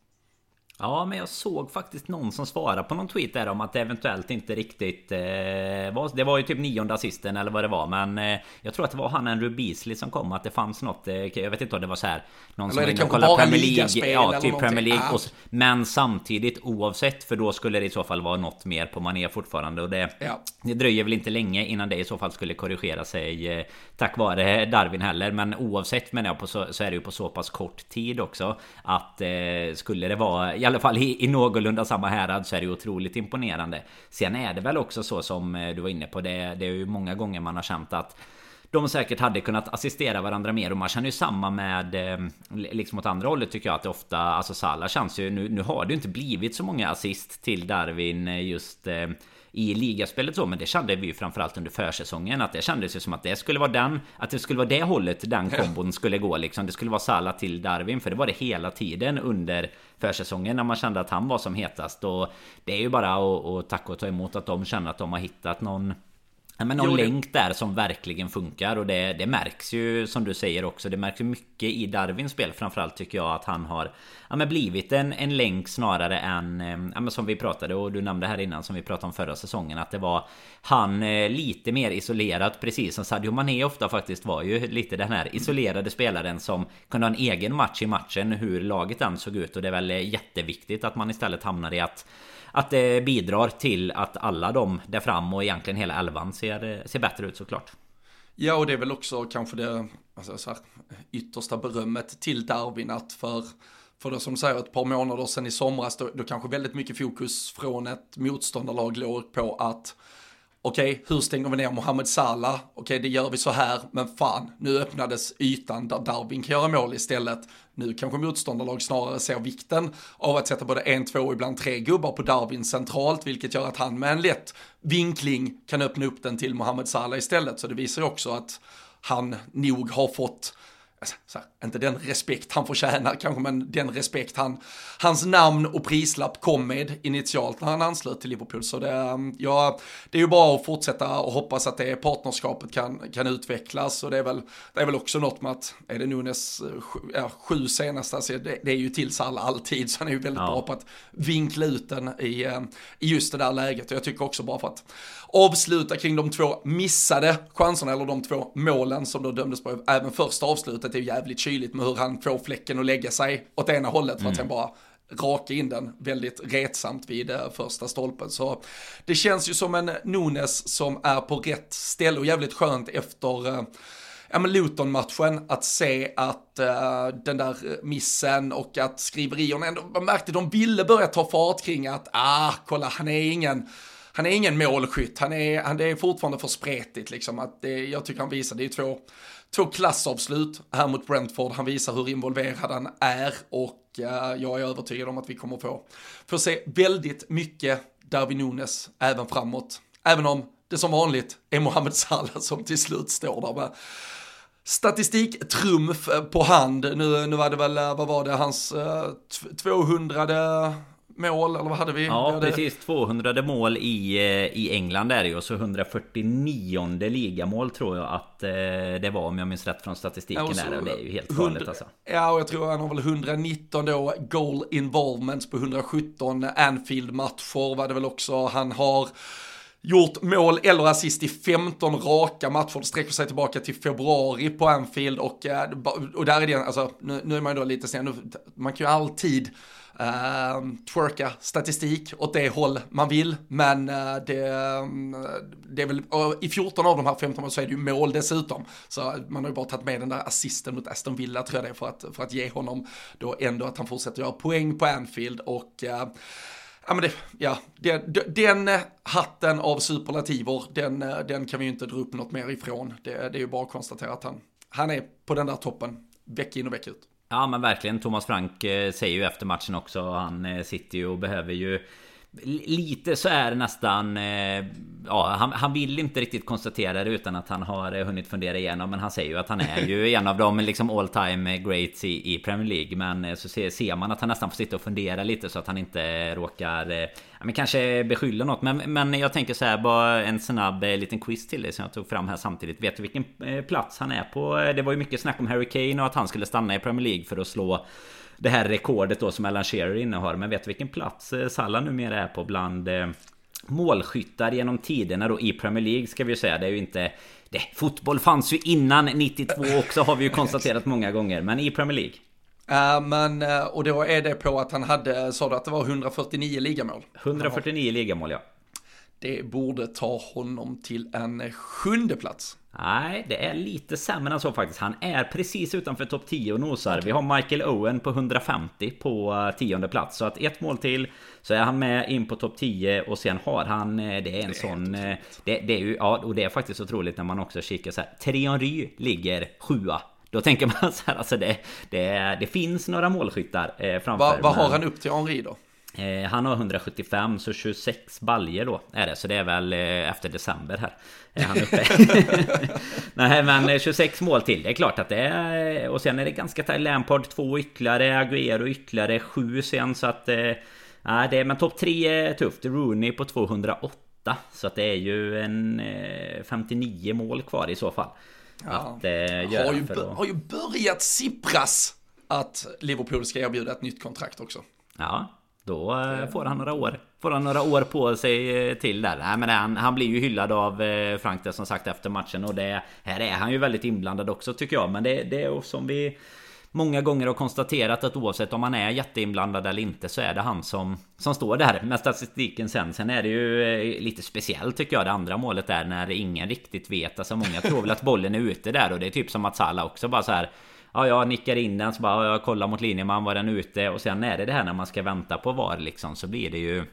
Ja, men jag såg faktiskt någon som svarade på någon tweet där om att det eventuellt inte riktigt eh, var... Det var ju typ nionde assisten eller vad det var, men eh, jag tror att det var han Andrew Beasley som kom att det fanns något... Eh, jag vet inte om det var så här... Någon eller som ville kolla Premier League. Ja, typ Premier League. Och, men samtidigt oavsett, för då skulle det i så fall vara något mer på Mané fortfarande och det... Ja. Det dröjer väl inte länge innan det i så fall skulle korrigera sig eh, tack vare Darwin heller. Men oavsett menar jag på så, så är det ju på så pass kort tid också att eh, skulle det vara alla fall i, i någorlunda samma härad så är det ju otroligt imponerande. Sen är det väl också så som eh, du var inne på. Det, det är ju många gånger man har känt att de säkert hade kunnat assistera varandra mer och man känner ju samma med eh, liksom åt andra hållet tycker jag att det ofta alltså Salah känns ju nu, nu har det ju inte blivit så många assist till Darwin eh, just eh, i ligaspelet så, men det kände vi ju framförallt under försäsongen att det kändes ju som att det skulle vara den, att det skulle vara det hållet den kombon skulle gå liksom. Det skulle vara Salah till Darwin, för det var det hela tiden under försäsongen när man kände att han var som hetast och det är ju bara att tacka och ta emot att de känner att de har hittat någon men någon jo, länk där som verkligen funkar och det, det märks ju som du säger också Det märks ju mycket i Darwins spel. Framförallt tycker jag att han har ja, men blivit en, en länk snarare än ja, men Som vi pratade och du nämnde här innan som vi pratade om förra säsongen Att det var Han eh, lite mer isolerat Precis som Sadio Mané ofta faktiskt var ju lite den här isolerade spelaren Som kunde ha en egen match i matchen Hur laget än såg ut. Och det är väl jätteviktigt att man istället hamnar i att att det bidrar till att alla de där fram och egentligen hela elvan ser, ser bättre ut såklart. Ja, och det är väl också kanske det alltså, så här, yttersta berömmet till Darwin att för för det som säger ett par månader sedan i somras då, då kanske väldigt mycket fokus från ett motståndarlag låg på att okej, okay, hur stänger vi ner Mohamed Salah? Okej, okay, det gör vi så här, men fan, nu öppnades ytan där Darwin kan göra mål istället. Nu kanske motståndarlag snarare ser vikten av att sätta både en, två och ibland tre gubbar på Darwin centralt, vilket gör att han med en lätt vinkling kan öppna upp den till Mohamed Salah istället. Så det visar ju också att han nog har fått Alltså, här, inte den respekt han förtjänar kanske, men den respekt han, hans namn och prislapp kom med initialt när han anslöt till Liverpool. Så det, um, ja, det är ju bara att fortsätta och hoppas att det partnerskapet kan, kan utvecklas. Och det är, väl, det är väl också något med att, är det Nunes ja, sju senaste, alltså det, det är ju till Salah alltid, så han är ju väldigt ja. bra på att vinkla ut den i, um, i just det där läget. Och jag tycker också bara för att avsluta kring de två missade chanserna, eller de två målen som då dömdes på, även första avslutet är ju jävligt kyligt med hur han får fläcken att lägga sig åt ena hållet för att mm. sen bara raka in den väldigt retsamt vid eh, första stolpen. Så det känns ju som en Nunes som är på rätt ställe och jävligt skönt efter eh, ja men Luton-matchen, att se att uh, den där missen och att skriverierna ändå, man märkte de ville börja ta fart kring att, ah, kolla, han är ingen, han är ingen målskytt, han är, han, det är fortfarande för spretigt liksom, att det, jag tycker han visar, det är två, två klassavslut här mot Brentford, han visar hur involverad han är och uh, jag är övertygad om att vi kommer få, få se väldigt mycket Darwin Nunes även framåt. Även om det som vanligt är Mohamed Salah som till slut står där med statistiktrumf på hand. Nu, nu var det väl, eh, vad var det, hans eh, uh, 200 mål, eller vad hade vi? Ja, vi hade... precis. 200 mål i, eh, i England är det ju. Och så 149 ligamål tror jag att eh, det var om jag minns rätt från statistiken ja, där. Och det är ju helt galet alltså. Ja, och jag tror han har väl 119 då goal involvements på 117 Anfield-matcher var det väl också. Han har gjort mål eller assist i 15 raka matcher. Det sträcker sig tillbaka till februari på Anfield och, eh, och där är det, alltså nu, nu är man ju då lite sen, man kan ju alltid uh, twerka statistik åt det håll man vill, men uh, det, ehm, det är väl, i 14 av de här 15 målen så är det ju mål dessutom. Så man har ju bara tagit med den där assisten mot Aston Villa tror jag det är för att, för att ge honom då ändå att han fortsätter göra poäng på Anfield och uh, Ja, men det, ja, den, den hatten av superlativer, den, den kan vi ju inte dra upp något mer ifrån. Det, det är ju bara att konstatera att han, han är på den där toppen, vecka in och vecka ut. Ja men verkligen. Thomas Frank eh, säger ju efter matchen också Han eh, sitter ju och behöver ju Lite så är det nästan eh, Ja han, han, vill inte riktigt konstatera det utan att han har eh, hunnit fundera igenom Men han säger ju att han är ju en av de liksom all time greats i, i Premier League Men eh, så ser, ser, man att han nästan får sitta och fundera lite så att han inte råkar ja, men Kanske beskylla något men, men jag tänker så här bara en snabb liten quiz till dig som jag tog fram här samtidigt Vet du vilken plats han är på? Det var ju mycket snack om Harry Kane och att han skulle stanna i Premier League för att slå det här rekordet då som Alan Shearer innehar. Men vet du vilken plats eh, Salah numera är på bland eh, målskyttar genom tiderna då i Premier League ska vi ju säga. Det är ju inte... Det, fotboll fanns ju innan 92 också har vi ju konstaterat många gånger. Men i Premier League. Uh, men, uh, och då är det på att han hade, sa du att det var 149 ligamål? 149 ligamål ja. Det borde ta honom till en sjunde plats. Nej, det är lite sämre än så faktiskt. Han är precis utanför topp 10 och nosar. Vi har Michael Owen på 150 på eh, tionde plats. Så att ett mål till så är han med in på topp 10 och sen har han... Eh, det är en det sån... Är det, det, är ju... Ja, och det är faktiskt otroligt när man också kikar så här. Trianry ligger sjua. Då tänker man så här, alltså det, det, det finns några målskyttar eh, framför. Vad va har han upp till Henri då? Eh, han har 175 så 26 baljer då är det. Så det är väl eh, efter december här. Är han uppe. Nej men 26 eh, mål till. Det är klart att det är Och sen är det ganska tajt. Lampard två ytterligare Agüero ytterligare sju sen så att Nej det är men topp 3 är tufft. Rooney på 208 Så att det är ju en 59 mål kvar i så fall. Ja. Att göra har, ju för att... har ju börjat sippras Att Liverpool ska erbjuda ett nytt kontrakt också. Ja då eh, får han några år. Får han några år på sig eh, till där. Nej men han, han blir ju hyllad av eh, Frank det som sagt efter matchen. Och det Här är han ju väldigt inblandad också tycker jag. Men det, det är som vi Många gånger har konstaterat att oavsett om han är jätteinblandad eller inte så är det han som Som står där med statistiken sen. Sen är det ju lite speciellt tycker jag det andra målet där när ingen riktigt vet. Alltså många tror väl att bollen är ute där. Och det är typ som att Salah också bara så här Ja, jag nickar in den så bara jag kollar mot linjeman var den ute? Och sen är det det här när man ska vänta på VAR liksom så blir det ju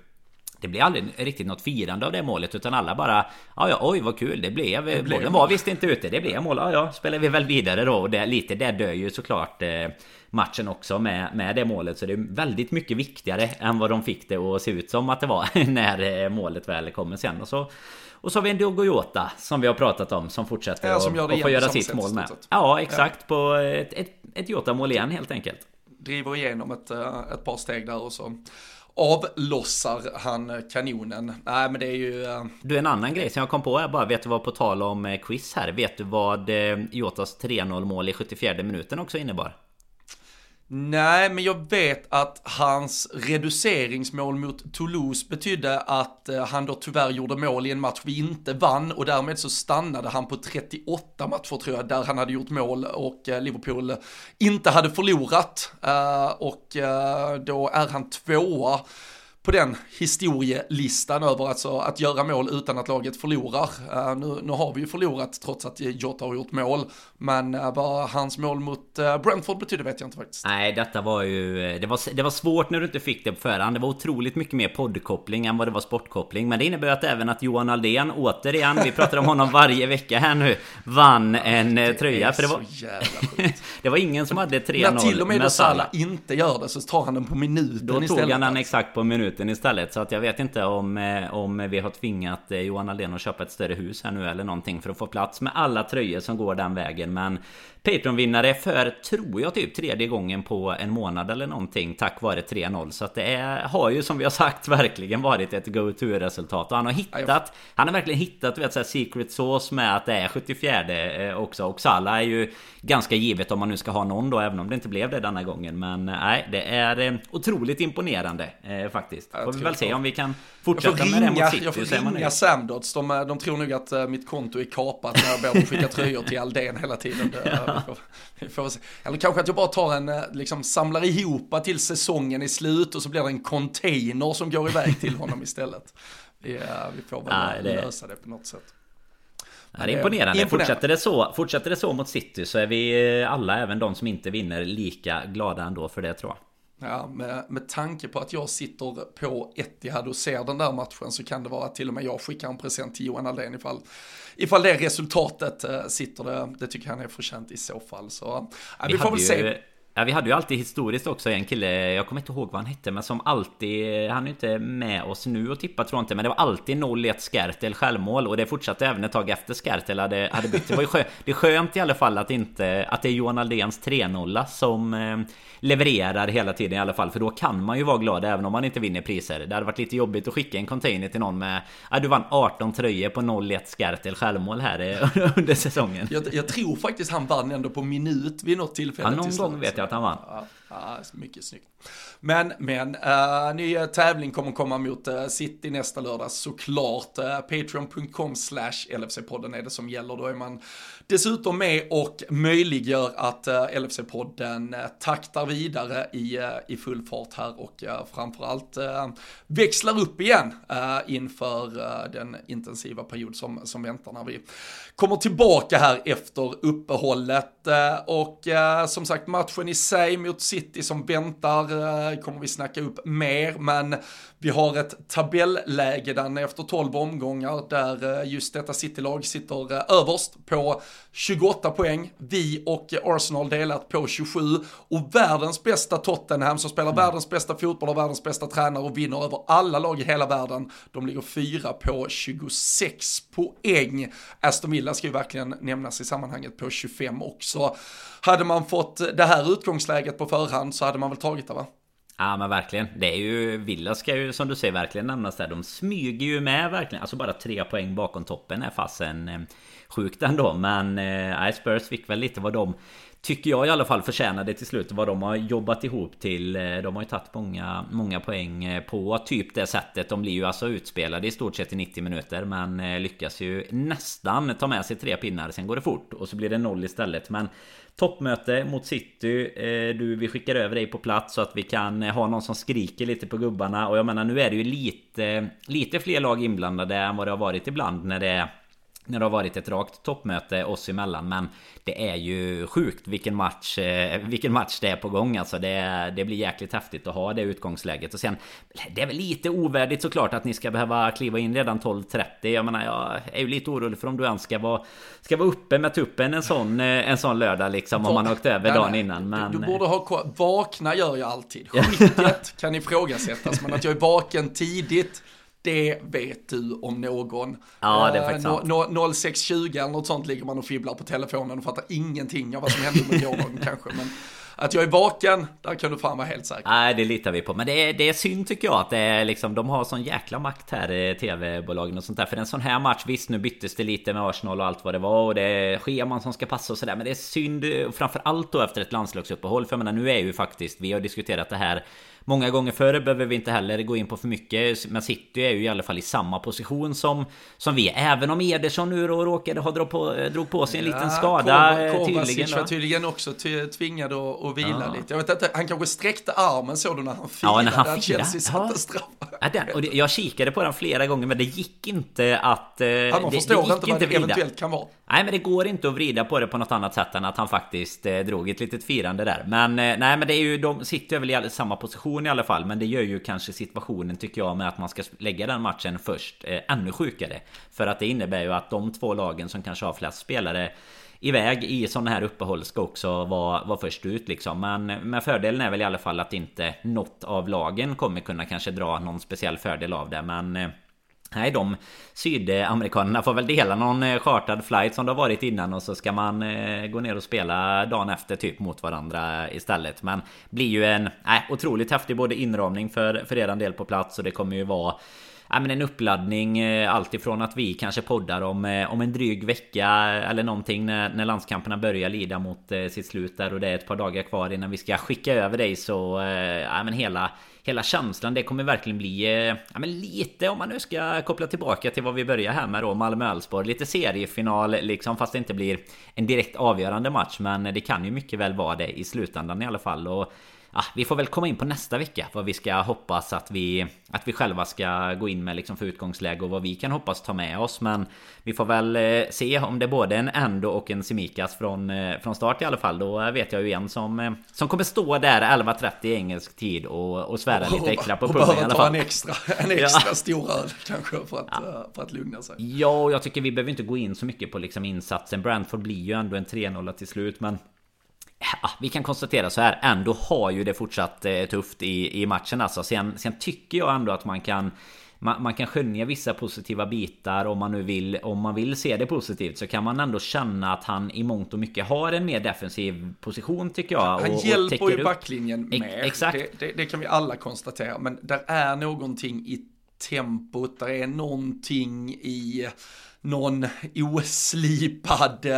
det blir aldrig riktigt något firande av det målet utan alla bara Ja ja oj vad kul det blev, det blev Bollen var visst inte ute, det blev mål. Ja ja spelar vi väl vidare då. Och det, lite det dör ju såklart eh, Matchen också med, med det målet så det är väldigt mycket viktigare än vad de fick det att se ut som att det var när eh, målet väl kommer sen. Och så och så har vi en Diogo som vi har pratat om som fortsätter ja, som och, och får göra sitt mål med. Ja, exakt. Ja. På ett, ett, ett Jota-mål igen helt enkelt. Driver igenom ett, eh, ett par steg där och så avlossar han kanonen. Nej men det är ju... Eh, du en annan grej som jag kom på är bara, vet du vad på tal om eh, quiz här? Vet du vad Jotas 3-0 mål i 74 minuten också innebar? Nej, men jag vet att hans reduceringsmål mot Toulouse betydde att eh, han då tyvärr gjorde mål i en match vi inte vann och därmed så stannade han på 38 matcher tror jag där han hade gjort mål och eh, Liverpool inte hade förlorat. Eh, och då är han tvåa på den historielistan över alltså att göra mål utan att laget förlorar. Uh, nu, nu har vi ju förlorat trots att Jota har gjort mål, men uh, vad hans mål mot uh, Brentford betydde vet jag inte faktiskt. Nej, detta var ju... Det var, det var svårt när du inte fick det på förhand. Det var otroligt mycket mer poddkoppling än vad det var sportkoppling. Men det innebär att även att Johan Aldén återigen, vi pratar om honom varje vecka här nu, vann en det tröja. För det var... det var ingen som hade 3-0 När till och med, Salah inte gör det så tar han den på minuten Då istället. tog han den exakt på minuten istället. Så att jag vet inte om, eh, om vi har tvingat eh, Johan Aldén att köpa ett större hus här nu eller någonting för att få plats med alla tröjor som går den vägen. Men Patreon-vinnare för, tror jag, typ tredje gången på en månad eller någonting tack vare 3-0. Så att det är, har ju som vi har sagt verkligen varit ett go-to-resultat. Och han har hittat, han har verkligen hittat, du vet, så här secret sauce med att det är 74 eh, också. Och Salah är ju ganska givet om man nu ska ha någon då, även om det inte blev det denna gången. Men nej, det är otroligt imponerande eh, faktiskt. Får vi väl se om vi kan fortsätta ringa, med det mot City. Jag får ringa Samdots, de, de tror nog att uh, mitt konto är kapat när jag ber dem skicka tröjor till Aldén hela tiden. Det, ja. vi får, vi får Eller kanske att jag bara tar en, liksom samlar ihop till säsongen i slut och så blir det en container som går iväg till honom istället. Uh, vi får väl Nej, det... lösa det på något sätt. Ja, det är imponerande. imponerande. Fortsätter, det så, fortsätter det så mot City så är vi alla, även de som inte vinner, lika glada ändå för det tror jag. Ja, med, med tanke på att jag sitter på Etihad och ser den där matchen så kan det vara att till och med jag skickar en present till Johan Aldén ifall, ifall det resultatet äh, sitter det. Det tycker han är förtjänt i så fall. Så äh, vi, vi får väl se. Ju Ja, vi hade ju alltid historiskt också en kille, jag kommer inte ihåg vad han hette, men som alltid, han är inte med oss nu och tippar tror jag inte, men det var alltid 0-1 Skertel självmål och det fortsatte även ett tag efter Skertel hade, hade bytt. Det var ju skö, det är skönt i alla fall att inte, att det är Johan Aldéns 3-0 som eh, levererar hela tiden i alla fall, för då kan man ju vara glad även om man inte vinner priser. Det hade varit lite jobbigt att skicka en container till någon med, ja du vann 18 tröjor på 0-1 Skertel självmål här eh, under säsongen. Jag, jag, tror faktiskt han vann ändå på minut vid något tillfälle. Ja, någon gång vet jag att han vann. Ja, ja, mycket snyggt. Men, men, uh, ny eh, tävling kommer komma mot uh, City nästa lördag såklart. Uh, Patreon.com slash LFC-podden är det som gäller. Då är man dessutom med och möjliggör att uh, LFC-podden uh, taktar vidare i, uh, i full fart här och uh, framförallt uh, växlar upp igen inför den intensiva period som, som väntar när vi kommer tillbaka här efter uppehållet. och som sagt matchen i sig mot City som väntar kommer vi snacka upp mer, men vi har ett tabelläge där efter 12 omgångar där eh, just detta City-lag sitter eh, överst på 28 poäng. Vi och Arsenal delat på 27 och världens bästa Tottenham som spelar mm. världens bästa fotboll och världens bästa tränare och vinner över alla lag i hela världen. De ligger fyra på 26 poäng. Aston Villa ska ju verkligen nämnas i sammanhanget på 25 också. Hade man fått det här utgångsläget på förhand så hade man väl tagit det va? Ja men verkligen. Det är ju Villa ska ju som du säger verkligen nämnas där. De smyger ju med verkligen. Alltså bara tre poäng bakom toppen är fasen eh, sjukt ändå. Men eh, Spurs fick väl lite vad de Tycker jag i alla fall förtjänade till slut vad de har jobbat ihop till. Eh, de har ju tagit många, många poäng eh, på typ det sättet. De blir ju alltså utspelade i stort sett i 90 minuter. Men lyckas ju nästan ta med sig tre pinnar. Sen går det fort och så blir det noll istället. Men Toppmöte mot City. Eh, du, vi skickar över dig på plats så att vi kan eh, ha någon som skriker lite på gubbarna. Och jag menar nu är det ju lite, lite fler lag inblandade än vad det har varit ibland när det är när det har varit ett rakt toppmöte oss emellan Men det är ju sjukt vilken match eh, Vilken match det är på gång alltså. Det, det blir jäkligt häftigt att ha det utgångsläget. Och sen Det är väl lite ovärdigt såklart att ni ska behöva kliva in redan 12.30 Jag menar jag är ju lite orolig för om du ens ska vara Ska vara uppe med tuppen en sån, eh, en sån lördag liksom Om man har åkt över dagen innan men... Du, du borde ha Vakna gör jag alltid. Skicket kan ifrågasättas men att jag är vaken tidigt det vet du om någon. Ja, det är faktiskt sant. No, no, 0620 eller något sånt ligger man och fibblar på telefonen och fattar ingenting av vad som hände under gårdagen kanske. Men att jag är vaken, där kan du fan vara helt säker. Nej, det litar vi på. Men det är, det är synd tycker jag att det är liksom, de har sån jäkla makt här, tv-bolagen och sånt där. För en sån här match, visst nu byttes det lite med Arsenal och allt vad det var och det är scheman som ska passa och sådär. Men det är synd, framför allt då efter ett landslagsuppehåll. För jag menar, nu är ju faktiskt, vi har diskuterat det här Många gånger förr behöver vi inte heller gå in på för mycket Men City är ju i alla fall i samma position som Som vi Även om Ederson nu då råkade ha dragit på, drog på sig en ja, liten skada Kova, tydligen var tydligen också tvingad att, att vila ja. lite. Jag vet inte, han kanske sträckte armen så då när han firade Ja, när han firade? Chelsea satte straffar. Ja, den, och det, Jag kikade på den flera gånger men det gick inte att eh, ja, Man förstår det, det inte vad det eventuellt kan vara Nej men det går inte att vrida på det på något annat sätt än att han faktiskt eh, drog ett litet firande där Men eh, nej men det är ju, de sitter väl i samma position i alla fall Men det gör ju kanske situationen tycker jag med att man ska lägga den matchen först eh, ännu sjukare För att det innebär ju att de två lagen som kanske har flest spelare iväg i sådana här uppehåll ska också vara, vara först ut liksom. Men, men fördelen är väl i alla fall att inte något av lagen kommer kunna kanske dra någon speciell fördel av det. Men eh, Nej, de sydamerikanerna får väl dela någon eh, chartad flight som det har varit innan och så ska man eh, gå ner och spela dagen efter typ mot varandra istället. Men blir ju en nej, otroligt häftig både inramning för, för eran del på plats och det kommer ju vara ja, men en uppladdning eh, Alltifrån att vi kanske poddar om, om en dryg vecka Eller någonting när, när landskamperna börjar lida mot sitt slut där Och det är ett par dagar kvar innan vi ska skicka över dig så Ja men hela Hela känslan det kommer verkligen bli eh, Ja men lite om man nu ska koppla tillbaka till vad vi börjar här med då Malmö-Elfsborg. Lite seriefinal liksom fast det inte blir En direkt avgörande match Men det kan ju mycket väl vara det i slutändan i alla fall. Och ah, vi får väl komma in på nästa vecka vad vi ska hoppas att vi att vi själva ska gå in med liksom för utgångsläge och vad vi kan hoppas ta med oss. Men vi får väl eh, se om det är både en Endo och en Simikas från, eh, från start i alla fall. Då vet jag ju en som, eh, som kommer stå där 11.30 i engelsk tid och, och svära lite extra på pungen i alla fall. en extra, en extra ja. stor öl kanske för att, ja. för att lugna sig. Ja, och jag tycker vi behöver inte gå in så mycket på liksom insatsen. Brentford blir ju ändå en 3-0 till slut, men Ja, vi kan konstatera så här, ändå har ju det fortsatt eh, tufft i, i matchen alltså. Sen, sen tycker jag ändå att man kan man, man, kan skönja vissa positiva bitar om man nu vill Om man vill se det positivt så kan man ändå känna att han i mångt och mycket har en mer defensiv position tycker jag. Han och, hjälper och ju backlinjen med. Exakt. Det, det, det, kan vi alla konstatera. Men där är någonting i tempot, där är någonting i någon oslipad uh,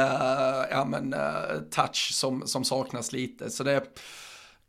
ja, men, uh, touch som, som saknas lite. Så det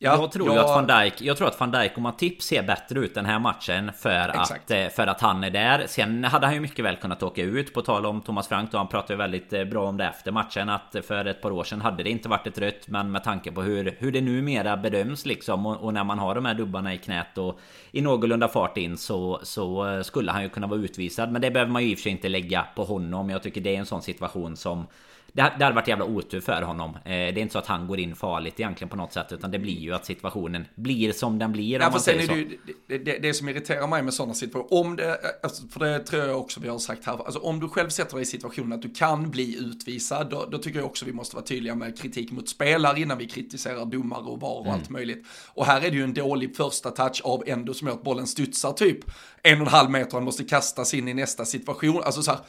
Ja, jag tror jag... att van Dijk, jag tror att van Dijk och Matip ser bättre ut den här matchen för att, eh, för att han är där. Sen hade han ju mycket väl kunnat åka ut på tal om Thomas Frank och han pratade väldigt eh, bra om det efter matchen att för ett par år sedan hade det inte varit ett rött men med tanke på hur, hur det numera bedöms liksom och, och när man har de här dubbarna i knät och i någorlunda fart in så, så eh, skulle han ju kunna vara utvisad men det behöver man ju i och för sig inte lägga på honom. Jag tycker det är en sån situation som det, det hade varit jävla otur för honom. Eh, det är inte så att han går in farligt egentligen på något sätt. Utan det blir ju att situationen blir som den blir. Ja, för sen är det, ju, det, det, det, som irriterar mig med sådana situationer. Om det, alltså, för det tror jag också vi har sagt här. Alltså, om du själv sätter dig i situationen att du kan bli utvisad. Då, då tycker jag också vi måste vara tydliga med kritik mot spelare innan vi kritiserar domare och VAR och mm. allt möjligt. Och här är det ju en dålig första touch av Endo som gör att bollen studsar typ en och en halv meter. Han måste kastas in i nästa situation. Alltså så här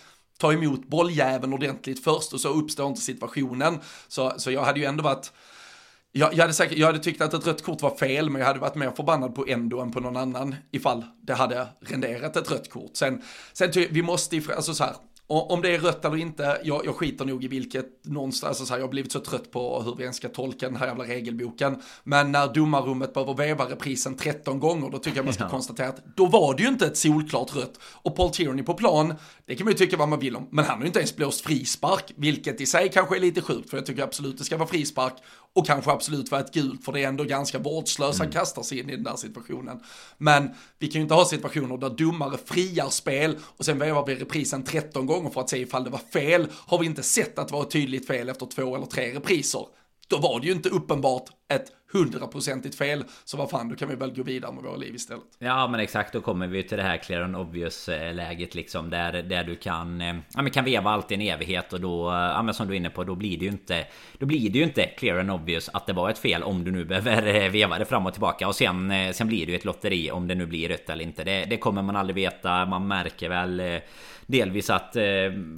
ta emot bolljäveln ordentligt först och så uppstår inte situationen. Så, så jag hade ju ändå varit, jag, jag, hade säkert, jag hade tyckt att ett rött kort var fel, men jag hade varit mer förbannad på Endo än på någon annan ifall det hade renderat ett rött kort. Sen, sen vi måste, alltså så här, om det är rött eller inte, jag, jag skiter nog i vilket någonstans, alltså så här, jag har blivit så trött på hur vi ens ska tolka den här jävla regelboken. Men när domarrummet behöver veva reprisen 13 gånger, då tycker jag man ska ja. konstatera att då var det ju inte ett solklart rött. Och Paul Tierney på plan, det kan man ju tycka vad man vill om, men han har ju inte ens blåst frispark, vilket i sig kanske är lite sjukt, för jag tycker absolut det ska vara frispark och kanske absolut vara ett gult, för det är ändå ganska vårdslöst mm. han kastar sig in i den där situationen. Men vi kan ju inte ha situationer där domare friar spel och sen vevar vi reprisen 13 gånger för att se ifall det var fel. Har vi inte sett att det var ett tydligt fel efter två eller tre repriser, då var det ju inte uppenbart ett hundraprocentigt fel. Så vad fan, då kan vi väl gå vidare med våra liv istället. Ja men exakt, då kommer vi till det här clear and obvious-läget. Eh, liksom. Där, där du kan, eh, ja, men kan veva allt i en evighet och då, eh, ja men som du är inne på, då blir det ju inte Då blir det ju inte clear and obvious att det var ett fel om du nu behöver veva det fram och tillbaka. Och sen, sen blir det ju ett lotteri om det nu blir rött eller inte. Det, det kommer man aldrig veta, man märker väl delvis att eh,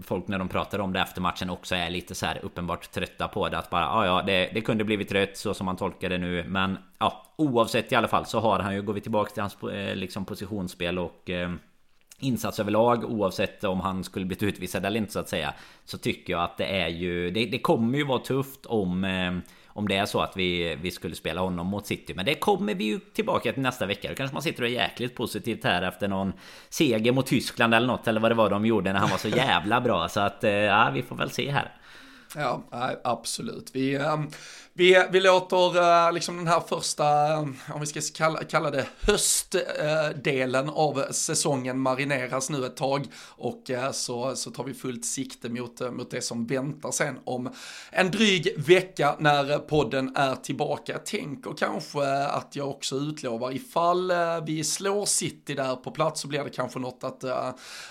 folk när de pratar om det efter matchen också är lite så här uppenbart trötta på det. Att bara ja, ja, det, det kunde blivit rött så som man tolkar det nu. Men ja, oavsett i alla fall så har han ju, går vi tillbaka till hans eh, liksom positionsspel och eh, insats överlag oavsett om han skulle blivit utvisad eller inte så att säga. Så tycker jag att det är ju, det, det kommer ju vara tufft om eh, om det är så att vi, vi skulle spela honom mot City. Men det kommer vi ju tillbaka till nästa vecka. Då kanske man sitter och är jäkligt positivt här efter någon seger mot Tyskland eller något. Eller vad det var de gjorde när han var så jävla bra. Så att eh, ja, vi får väl se här. Ja, absolut. Vi, um, vi, vi låter uh, liksom den här första, um, om vi ska kalla, kalla det höstdelen av säsongen marineras nu ett tag och uh, så, så tar vi fullt sikte mot, mot det som väntar sen om en dryg vecka när podden är tillbaka. Jag tänker kanske att jag också utlovar ifall vi slår City där på plats så blir det kanske något att,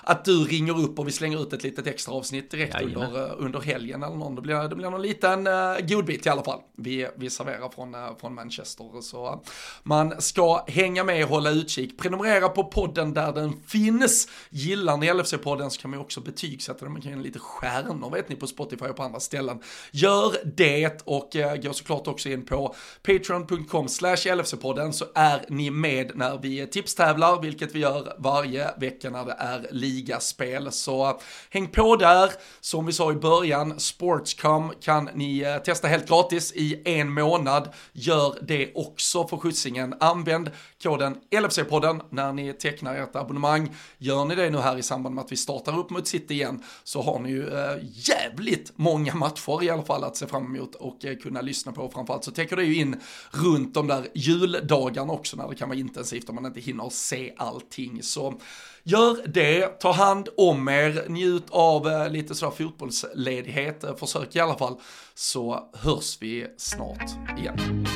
att du ringer upp och vi slänger ut ett litet extra avsnitt direkt under, under helgen eller någon. Det blir, det blir någon liten godbit i alla fall vi, vi serverar från, eh, från Manchester. Så man ska hänga med och hålla utkik. Prenumerera på podden där den finns. Gillar ni LFC-podden så kan man också betygsätta den. Man kan ge lite stjärnor vet ni på Spotify och på andra ställen. Gör det och eh, gå såklart också in på patreon.com slash LFC-podden så är ni med när vi tipstävlar, vilket vi gör varje vecka när det är ligaspel. Så häng på där. Som vi sa i början, Sportscom kan ni eh, testa helt gratis i en månad. Gör det också för skjutsingen. Använd koden LFC-podden när ni tecknar ert abonnemang. Gör ni det nu här i samband med att vi startar upp mot City igen så har ni ju eh, jävligt många matcher i alla fall att se fram emot och eh, kunna lyssna på. Framförallt så täcker det ju in runt de där juldagarna också när det kan vara intensivt om man inte hinner se allting. Så Gör det, ta hand om er, njut av eh, lite sådär fotbollsledighet, eh, försök i alla fall, så hörs vi snart igen.